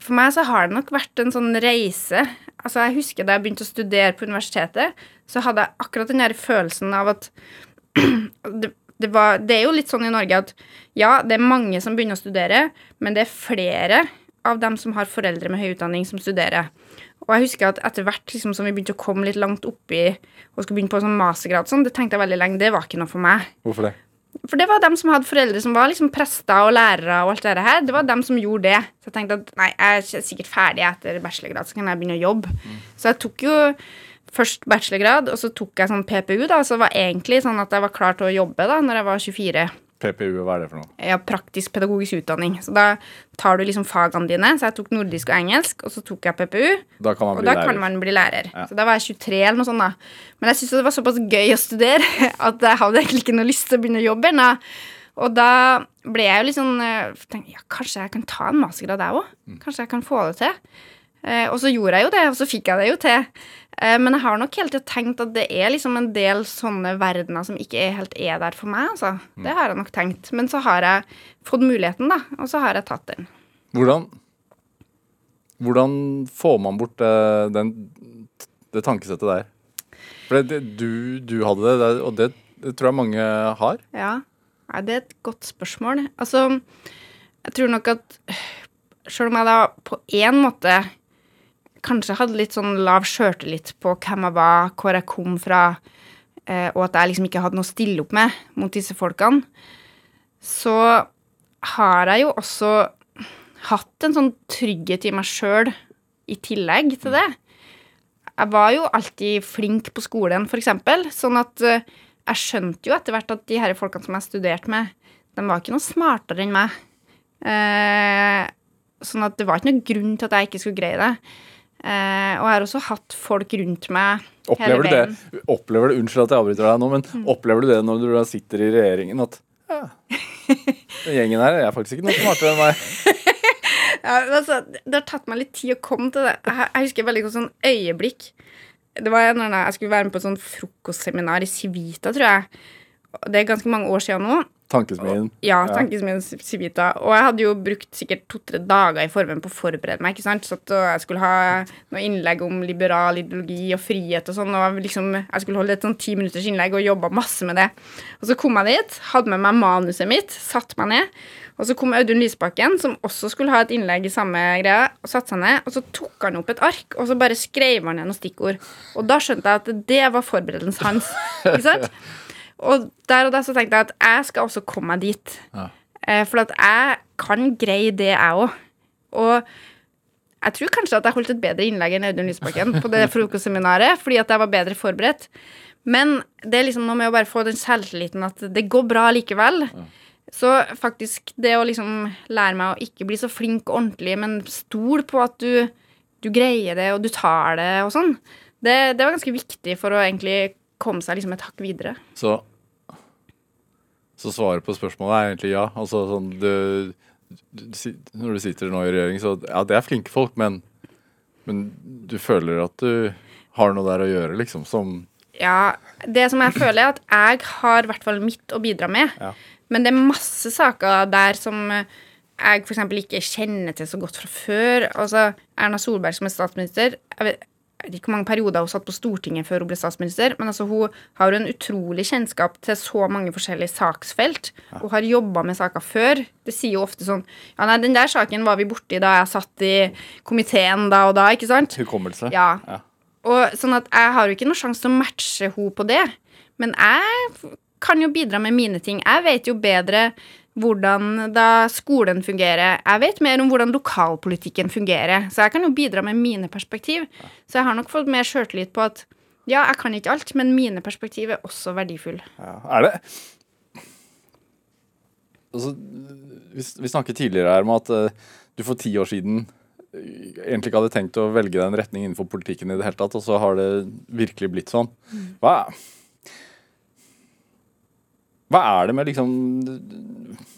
for meg så har det nok vært en sånn reise. Altså, jeg husker da jeg begynte å studere på universitetet, så hadde jeg akkurat den der følelsen av at det, det, var, det er jo litt sånn i Norge at ja, det er mange som begynner å studere, men det er flere av dem som har foreldre med høy utdanning, som studerer. Og jeg husker at etter hvert liksom, som vi begynte å komme litt langt oppi og skulle begynne på sånn mastergrad, sånn, det tenkte jeg veldig lenge, det var ikke noe for meg. Hvorfor det? For det var dem som hadde foreldre som var liksom prester og lærere og alt det her. Det var dem som gjorde det. Så jeg tenkte at nei, jeg er sikkert ferdig etter bachelorgrad, så kan jeg begynne å jobbe. Så jeg tok jo først bachelorgrad, og så tok jeg sånn PPU, da. Så det var egentlig sånn at jeg var klar til å jobbe da når jeg var 24. PPU, hva er det for noe? Ja, praktisk pedagogisk utdanning. Så da tar du liksom fagene dine. Så jeg tok nordisk og engelsk, og så tok jeg PPU. Da kan man Og bli da lærer. kan man bli lærer. Ja. Så da var jeg 23 eller noe sånt. da. Men jeg syntes det var såpass gøy å studere at jeg hadde egentlig ikke noe lyst til å begynne å jobbe ennå. Og da ble jeg jo litt sånn eh, tenkte, ja, Kanskje jeg kan ta en mastergrad, jeg òg? Mm. Kanskje jeg kan få det til? Eh, og så gjorde jeg jo det, og så fikk jeg det jo til. Eh, men jeg har nok hele tida tenkt at det er liksom en del sånne verdener som ikke er helt er der for meg. altså. Mm. Det har jeg nok tenkt. Men så har jeg fått muligheten, da, og så har jeg tatt den. Hvordan, hvordan får man bort eh, den, det tankesettet der? For det, det, du, du hadde det, og det, det tror jeg mange har. Ja, Nei, det er et godt spørsmål. Altså, jeg tror nok at selv om jeg da på en måte kanskje hadde litt sånn lav sjøltillit på hvem jeg var, hvor jeg kom fra, eh, og at jeg liksom ikke hadde noe å stille opp med mot disse folkene, så har jeg jo også hatt en sånn trygghet i meg sjøl i tillegg til det. Jeg var jo alltid flink på skolen, eksempel, sånn at eh, jeg skjønte jo etter hvert at de her folkene som jeg studerte med, de var ikke noe smartere enn meg. Eh, sånn at det var ikke noen grunn til at jeg ikke skulle greie det. Eh, og jeg har også hatt folk rundt meg Opplever du det? Opplever du, Unnskyld at jeg avbryter deg nå, men Mm. opplever du det når du da sitter i regjeringen at ja, den gjengen her er faktisk ikke noe smartere enn meg. Ja, altså, det har tatt meg litt tid å komme til det. Jeg, jeg husker veldig godt sånn øyeblikk. Det var når jeg skulle være med på et sånn frokostseminar i Civita, tror jeg. Det er ganske mange år siden nå. Tankesmien. Ja, tankesmien Civita. Og jeg hadde jo brukt sikkert to-tre dager i formen på å forberede meg. ikke sant? Så uh, jeg skulle ha noe innlegg om liberal ideologi og frihet og sånn. Og liksom, jeg skulle holde et sånn ti minutters innlegg og jobba masse med det. Og så kom jeg dit, hadde med meg manuset mitt, satte meg ned. Og så kom Audun Lysbakken, som også skulle ha et innlegg i samme greia, og satte seg ned. Og så tok han opp et ark, og så bare skrev han ned noen stikkord. Og da skjønte jeg at det var forberedelsen hans. ikke sant? Og der og da så tenkte jeg at jeg skal også komme meg dit. Ja. Eh, for at jeg kan greie det, jeg òg. Og jeg tror kanskje at jeg holdt et bedre innlegg enn Audun Lysbakken på det frokostseminaret, fordi at jeg var bedre forberedt. Men det er liksom noe med å bare få den selvtilliten at det går bra likevel. Så faktisk det å liksom lære meg å ikke bli så flink og ordentlig, men stol på at du, du greier det, og du tar det og sånn, det, det var ganske viktig for å egentlig komme seg liksom et hakk videre. Så, så svaret på spørsmålet er egentlig ja. Altså sånn du, du, Når du sitter nå i regjering, så ja, det er flinke folk, men, men du føler at du har noe der å gjøre, liksom, som Ja, det som jeg føler er at jeg har i hvert fall mitt å bidra med. Ja. Men det er masse saker der som jeg f.eks. ikke kjenner til så godt fra før. Altså, Erna Solberg som er statsminister jeg vet, jeg vet ikke hvor mange perioder hun satt på Stortinget før hun ble statsminister, men altså, hun har jo en utrolig kjennskap til så mange forskjellige saksfelt. Hun har jobba med saker før. Det sier jo ofte sånn Ja, nei, den der saken var vi borti da jeg satt i komiteen da og da, ikke sant? hukommelse. Ja. Ja. Og sånn at jeg har jo ikke noe sjanse til å matche hun på det. Men jeg kan jo bidra med mine ting. Jeg vet jo bedre hvordan da skolen fungerer. Jeg vet mer om hvordan lokalpolitikken fungerer. Så jeg kan jo bidra med mine perspektiv. Så jeg har nok fått mer sjøltillit på at ja, jeg kan ikke alt, men mine perspektiv er også verdifulle. Ja, er det altså, vi, vi snakket tidligere her om at uh, du for ti år siden eh, egentlig ikke hadde tenkt å velge deg en retning innenfor politikken i det hele tatt, og så har det virkelig blitt sånn. Hva, hva er det med liksom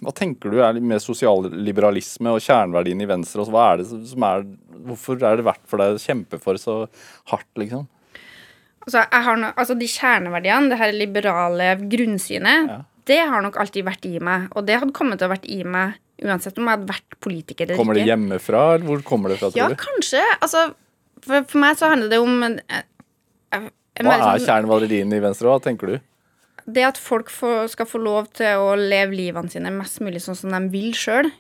Hva tenker du er med sosialliberalisme og kjerneverdiene i Venstre? Og hva er det som er Hvorfor er det verdt for deg å kjempe for så hardt, liksom? Altså, jeg har no, altså de kjerneverdiene, det her liberale grunnsynet, Ja. det har nok alltid vært i meg. Og det hadde kommet til å vært i meg uansett om jeg hadde vært politiker eller Kommer det hjemmefra, eller hvor kommer det fra, Ja, tror du? kanskje. Altså, for, for meg så handler det om en, en, en, en Hva er sånn- kjerneverdiene i Venstre, hva tenker du? Det at folk får, skal få lov til å leve livene sine mest mulig sånn som de vil sjøl.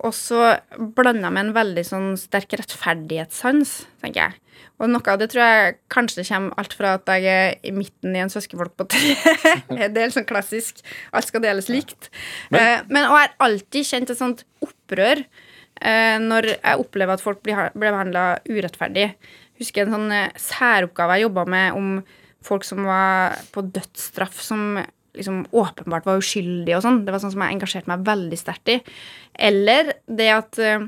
Og så blanda med en veldig sånn sterk rettferdighetssans, tenker jeg. Og noe av det tror jeg kanskje kommer alt fra at jeg er i midten i en søskenflokk på tre. det er sånn klassisk. Alt skal deles likt. Men- Men, men og jeg har alltid kjent et sånt opprør eh, når jeg opplever at folk blir, ha- blir behandla urettferdig. Husker en sånn eh, særoppgave jeg jobba med om folk som var på dødsstraff, som liksom åpenbart var uskyldige og sånn. Det var sånn som jeg engasjerte meg veldig sterkt i. Eller det at eh,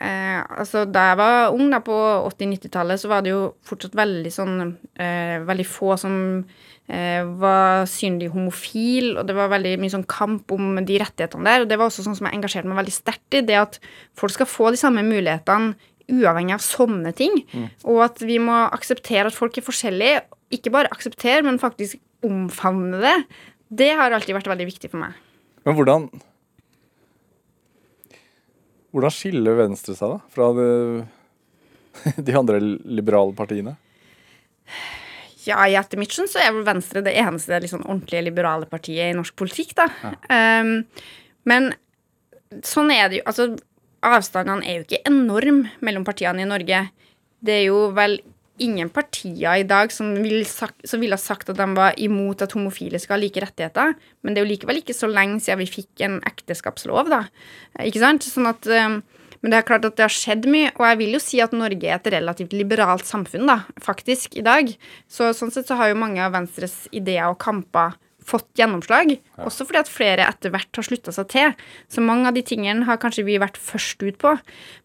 eh, altså Da jeg var ung, da på 80-90-tallet, så var det jo fortsatt veldig sånn eh, Veldig få som eh, var synlig homofil, og det var veldig mye sånn kamp om de rettighetene der. Og det var også sånn som jeg engasjerte meg veldig sterkt i. Det at folk skal få de samme mulighetene uavhengig av sånne ting. Og at vi må akseptere at folk er forskjellige. Ikke bare akseptere, men faktisk omfavne det. Det har alltid vært veldig viktig for meg. Men hvordan Hvordan skiller Venstre seg da fra det, de andre liberale partiene? Ja, i etter mitt skjønn så er vel Venstre det eneste liksom, ordentlige liberale partiet i norsk politikk, da. Um, men sånn er det jo Altså, avstandene er jo ikke enorm mellom partiene i Norge. Det er jo vel ingen partier i dag som, vil ville ha sagt at de var imot at homofile skal ha like rettigheter. Men det er jo likevel ikke så lenge siden vi fikk en ekteskapslov, da. Ikke sant? Sånn at um, men det er klart at det har skjedd mye, og jeg vil jo si at Norge er et relativt liberalt samfunn, da, faktisk, i dag. Så sånn sett så har jo mange av Venstres ideer og kamper fått gjennomslag. Også fordi at flere etter hvert har slutta seg til. Så mange av de tingene har kanskje vi vært først ut på.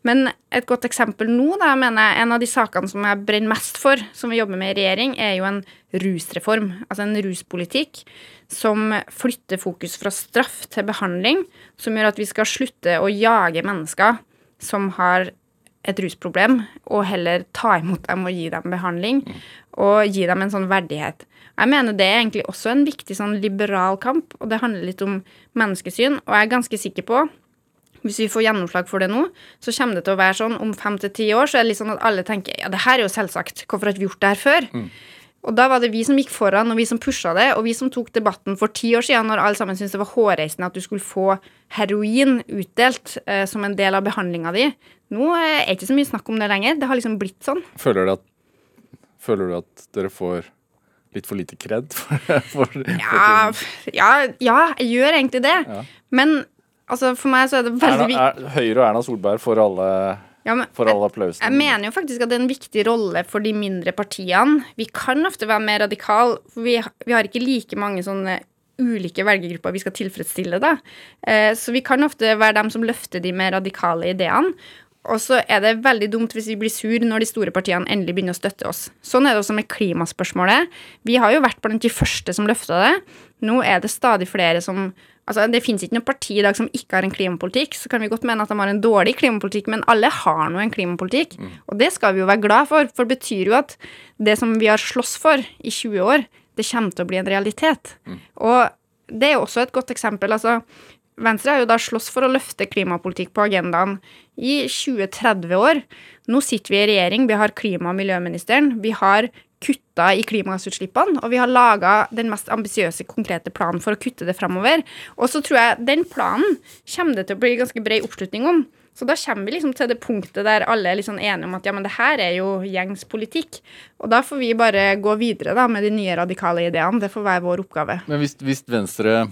Men et godt eksempel nå, da, mener jeg, en av de sakene som jeg brenner mest for, som vi jobber med i regjering, er jo en rusreform. Altså en ruspolitikk som flytter fokus fra straff til behandling, som gjør at vi skal slutte å jage mennesker som har et rusproblem, og heller ta imot dem og gi dem behandling, og gi dem en sånn verdighet. Jeg mener det er egentlig også en viktig sånn liberal kamp, og det handler litt om menneskesyn, og jeg er ganske sikker på hvis vi får gjennomslag for det nå, så kommer det til å være sånn om fem til ti år, så er det litt sånn at alle tenker ja, det her er jo selvsagt, hvorfor har ikke vi gjort det her før? Og da var det vi som gikk foran, og vi som pusha det, og vi som tok debatten for ti år siden, når alle sammen syntes det var hårreisende at du skulle få heroin utdelt eh, som en del av behandlinga di. Nå er det ikke så mye snakk om det lenger. Det har liksom blitt sånn. Føler du at, føler du at dere får litt for lite kred for, for, for Ja, ja, ja jeg gjør egentlig det. Ja. Men altså, for meg så er det veldig viktig Høyre og Erna Solberg får alle, ja, men, alle applausen. Jeg mener jo faktisk at det er en viktig rolle for de mindre partiene. Vi kan ofte være mer radikale, for vi, vi har ikke like mange sånne ulike velgergrupper vi skal tilfredsstille. da. Eh, så vi kan ofte være dem som løfter de mer radikale ideene. Og så er det veldig dumt hvis vi blir sur når de store partiene endelig begynner å støtte oss. Sånn er det også med klimaspørsmålet. Vi har jo vært blant de første som løfta det. Nå er det stadig flere som Altså, Det finnes ikke noe parti i dag som ikke har en klimapolitikk. Så kan vi godt mene at de har en dårlig klimapolitikk, men alle har nå en klimapolitikk. Og det skal vi jo være glad for, for det betyr jo at det som vi har slåss for i 20 år, det kommer til å bli en realitet. Og det er jo også et godt eksempel. altså Venstre har jo da slåss for å løfte klimapolitikk på agendaen i 20-30 år. Nå sitter vi i regjering, vi har klima- og miljøministeren, vi har kutta i klimagassutslippene, og vi har laga den mest ambisiøse, konkrete planen for å kutte det framover. Og så tror jeg den planen kommer det til å bli ganske bred oppslutning om. Så da kommer vi liksom til det punktet der alle er liksom enige om at ja, men det her er jo gjengs politikk. Og da får vi bare gå videre da med de nye radikale ideene. Det får være vår oppgave. Men hvis, hvis Venstre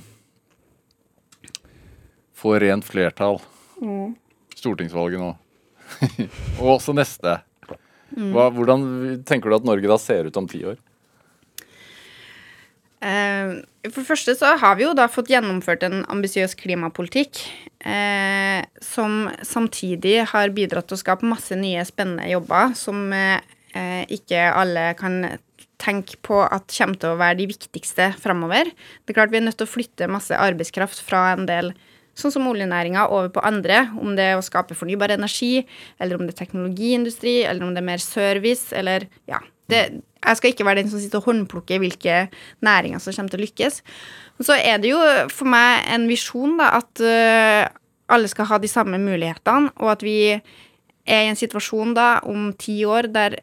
får rent flertall stortingsvalget nå, og også neste, hva, hvordan tenker du at Norge da ser ut om ti år? Eh, for det første så har vi jo da fått gjennomført en ambisiøs klimapolitikk eh, som samtidig har bidratt til å skape masse nye spennende jobber som eh, ikke alle kan tenke på at kommer til å være de viktigste framover. Det er klart vi er nødt til å flytte masse arbeidskraft fra en del sånn som oljenæringa over på andre, om det er å skape fornybar energi, eller om det er teknologiindustri, eller om det er mer service, eller ja. Det, Jeg skal ikke være den som sitter og håndplukker hvilke næringer som kommer til å lykkes. Så er det jo for meg en visjon da, at eh, alle skal ha de samme mulighetene, og at vi er i en situasjon da om ti år der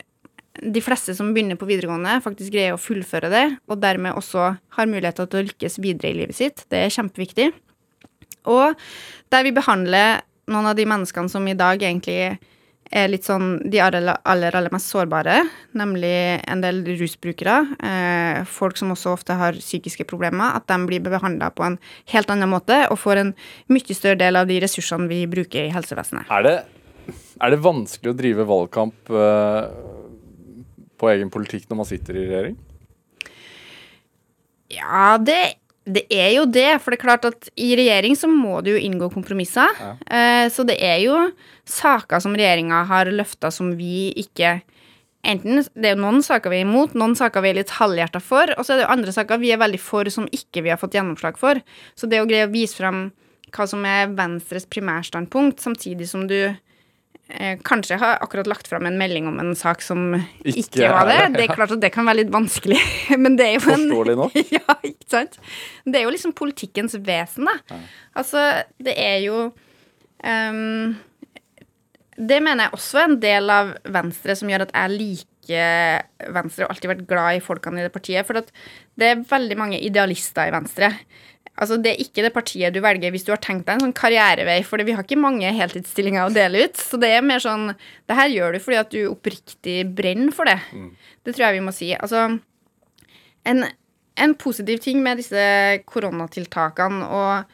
de fleste som begynner på videregående, faktisk greier å fullføre det, og dermed også har muligheter til å lykkes videre i livet sitt. Det er kjempeviktig. Og der vi behandler noen av de menneskene som i dag egentlig er litt sånn de aller, aller, aller mest sårbare, nemlig en del rusbrukere, eh, folk som også ofte har psykiske problemer, at de blir behandla på en helt annen måte og får en mye større del av de ressursene vi bruker i helsevesenet. Er det, er det vanskelig å drive valgkamp eh, på egen politikk når man sitter i regjering? Ja, det, det er jo det. For det er klart at i regjering så må du jo inngå kompromisser. Eh, så det er jo saker som regjeringa har løfta som vi ikke Enten det er noen saker vi er imot, noen saker vi er litt halvhjerta for, og så er det jo andre saker vi er veldig for som ikke vi har fått gjennomslag for. Så det å greie å vise fram hva som er Venstres primærstandpunkt, samtidig som du kanskje har akkurat lagt fram en melding om en sak som ikke, Ikke var det. det, er klart at det kan være litt vanskelig, men det er jo en Forståelig nok. ja, ikke sant? Det er jo liksom politikkens vesen, da. Altså, det er jo um, Det mener jeg også er en del av Venstre som gjør at jeg liker Venstre og alltid vært glad i folkene i det partiet. For det er veldig mange idealister i Venstre. Altså, Det er ikke det partiet du velger hvis du har tenkt deg en sånn karrierevei, for vi har ikke mange heltidsstillinger å dele ut. Så det er mer sånn Det her gjør du fordi at du oppriktig brenner for det. Det tror jeg vi må si. Altså, en, en positiv ting med disse koronatiltakene og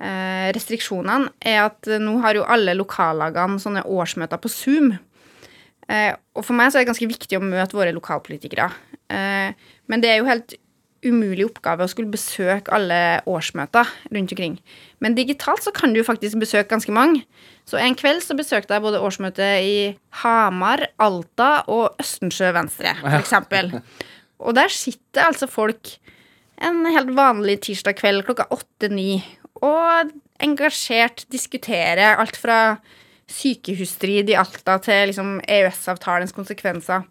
eh, restriksjonene er at nå har jo alle lokallagene sånne årsmøter på Zoom. Eh, og for meg så er det ganske viktig å møte våre lokalpolitikere. Eh, men det er jo helt umulig oppgave å skulle besøke alle årsmøter rundt omkring. Men digitalt så kan du jo faktisk besøke ganske mange. Så en kveld så besøkte jeg både årsmøtet i Hamar, Alta og Østensjø Venstre, eksempel. Og der sitter altså folk en helt vanlig tirsdag kveld klokka åtte-ni og engasjert diskuterer alt fra sykehusstrid i Alta til liksom EØS-avtalens konsekvenser.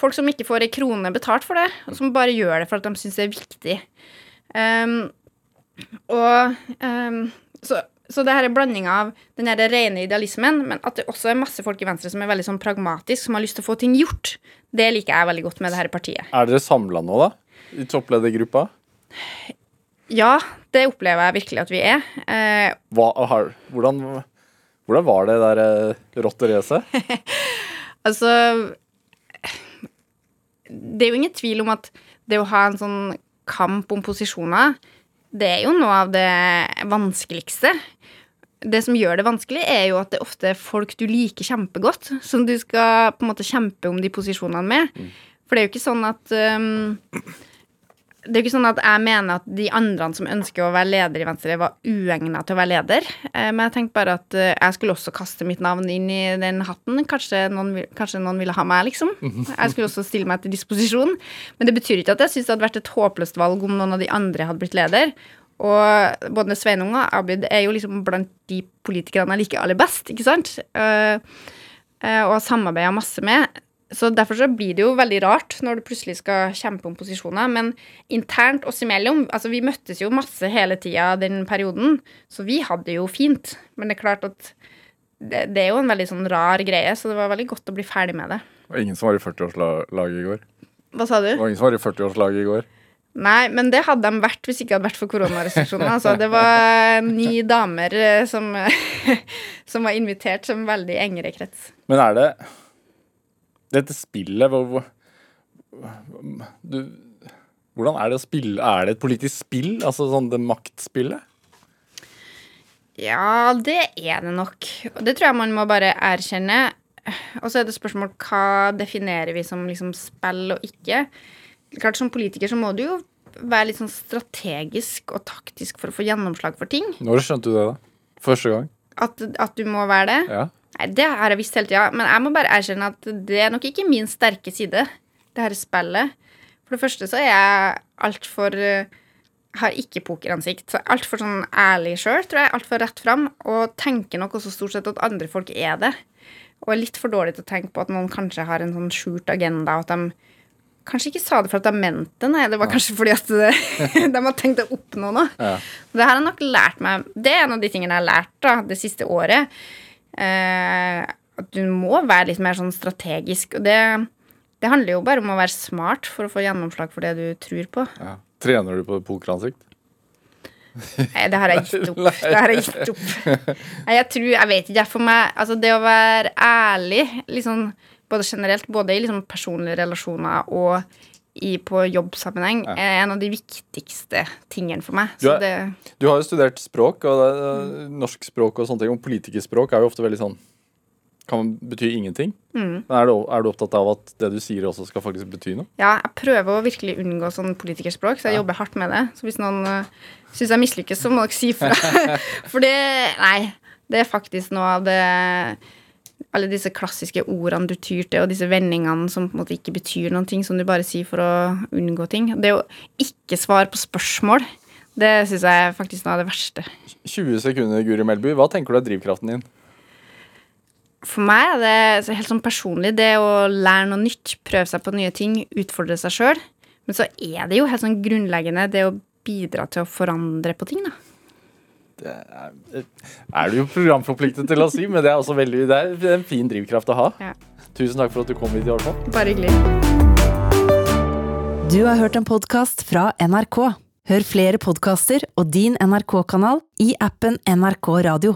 Folk som ikke får ei krone betalt for det, og som bare gjør det for at de syns det er viktig. Um, og um, så, så det her er blandinga av den her rene idealismen, men at det også er masse folk i Venstre som er veldig sånn pragmatisk, som har lyst til å få ting gjort. Det liker jeg veldig godt med det her partiet. Er dere samla nå, da? I toppledergruppa? Ja, det opplever jeg virkelig at vi er. Eh, Hva, har, hvordan, hvordan var det der eh, rotteracet? Altså Det er jo ingen tvil om at det å ha en sånn kamp om posisjoner, det er jo noe av det vanskeligste. Det som gjør det vanskelig, er jo at det ofte er folk du liker kjempegodt, som du skal på en måte kjempe om de posisjonene med. For det er jo ikke sånn at um, det er jo ikke sånn at jeg mener at de andre som ønsker å være leder i Venstre, var uegna til å være leder. Eh, Men jeg tenkte bare at eh, jeg skulle også kaste mitt navn inn i den hatten. Kanskje noen, kanskje noen ville ha meg, liksom. Jeg skulle også stille meg til disposisjon. Men det betyr ikke at jeg syns det hadde vært et håpløst valg om noen av de andre hadde blitt leder. Og både Sveinung og Abid er jo liksom blant de politikerne jeg liker aller best, ikke sant? Eh, og har samarbeida masse med. Så derfor så blir det jo veldig rart når du plutselig skal kjempe om posisjoner. Men internt oss imellom Altså, vi møttes jo masse hele tida den perioden, så vi hadde det jo fint. Men det er klart at det, det er jo en veldig sånn rar greie, så det var veldig godt å bli ferdig med det. Det var ingen som var i 40-årslaget i går. Hva sa du? Det var ingen som var i 40-årslaget i går. Nei, men det hadde de vært hvis ikke hadde vært for koronarestriksjoner. Altså, det var ni damer eh, som, som var invitert som veldig engere krets. Men er det Dette spillet hvor, hvor du, Hvordan er det å spille? Er det et politisk spill? Altså sånn det maktspillet? Ja, det er det nok. Og det tror jeg man må bare erkjenne. Og så er det spørsmål hva definerer vi som liksom spill og ikke. Klart Som politiker så må du jo være litt sånn strategisk og taktisk for å få gjennomslag for ting. Når skjønte du det, da? Første gang? At, at du må være det. Ja. Nei, Det har jeg visst hele tida, men jeg må bare erkjenne at det er nok ikke min sterke side, det her spillet. For det første så er jeg altfor Har ikke pokeransikt. Så altfor sånn ærlig sjøl, tror jeg. Altfor rett fram. Og tenker nok også stort sett at andre folk er det. Og er litt for dårlig til å tenke på at noen kanskje har en sånn skjult agenda, og at de kanskje ikke sa det for at de mente det, nei. Det var kanskje fordi at det, de har tenkt å oppnå noe. Ja. Det her har nok lært meg Det er en av de tingene jeg har lært da, det siste året. Eh, at du må være litt mer sånn strategisk. Og det, det handler jo bare om å være smart for å få gjennomslag for det du tror på. Ja. Trener du på pokeransikt? Nei, det har jeg gitt opp. Det har jeg gitt opp. Nei, jeg tror Jeg vet ikke. For meg Altså, det å være ærlig, liksom både generelt, både i liksom personlige relasjoner og i, på jobbsammenheng, er en av de viktigste tingene for meg. Du Så er- det Du har jo studert språk, og det, mm. norsk språk og sånne ting. Og politikerspråk er jo ofte veldig sånn Kan bety ingenting. Mm. Men er du, er du opptatt av at det du sier også skal faktisk bety noe? Ja, jeg prøver å virkelig unngå sånn politikerspråk, så jeg jobber hardt med det. Så hvis noen uh, syns jeg mislykkes, så må dere si fra. For det Nei. Det er faktisk noe av det Alle disse klassiske ordene du tyr til, og disse vendingene som på en måte ikke betyr noen ting, som du bare sier for å unngå ting. Det å ikke svare på spørsmål, det syns jeg er faktisk av det verste. 20 sekunder, Guri Melby. Hva tenker du er drivkraften din? For meg er det helt sånn personlig det å lære noe nytt, prøve seg på nye ting, utfordre seg sjøl. Men så er det jo helt sånn grunnleggende det å bidra til å forandre på ting, da. Det er, er du jo programforpliktet til å si, men det er også veldig Det er en fin drivkraft å ha. Ja. Tusen takk for at du kom hit i hvert fall. Bare hyggelig. Du har hørt en podkast fra NRK. Hør flere podkaster og din NRK-kanal i appen NRK Radio.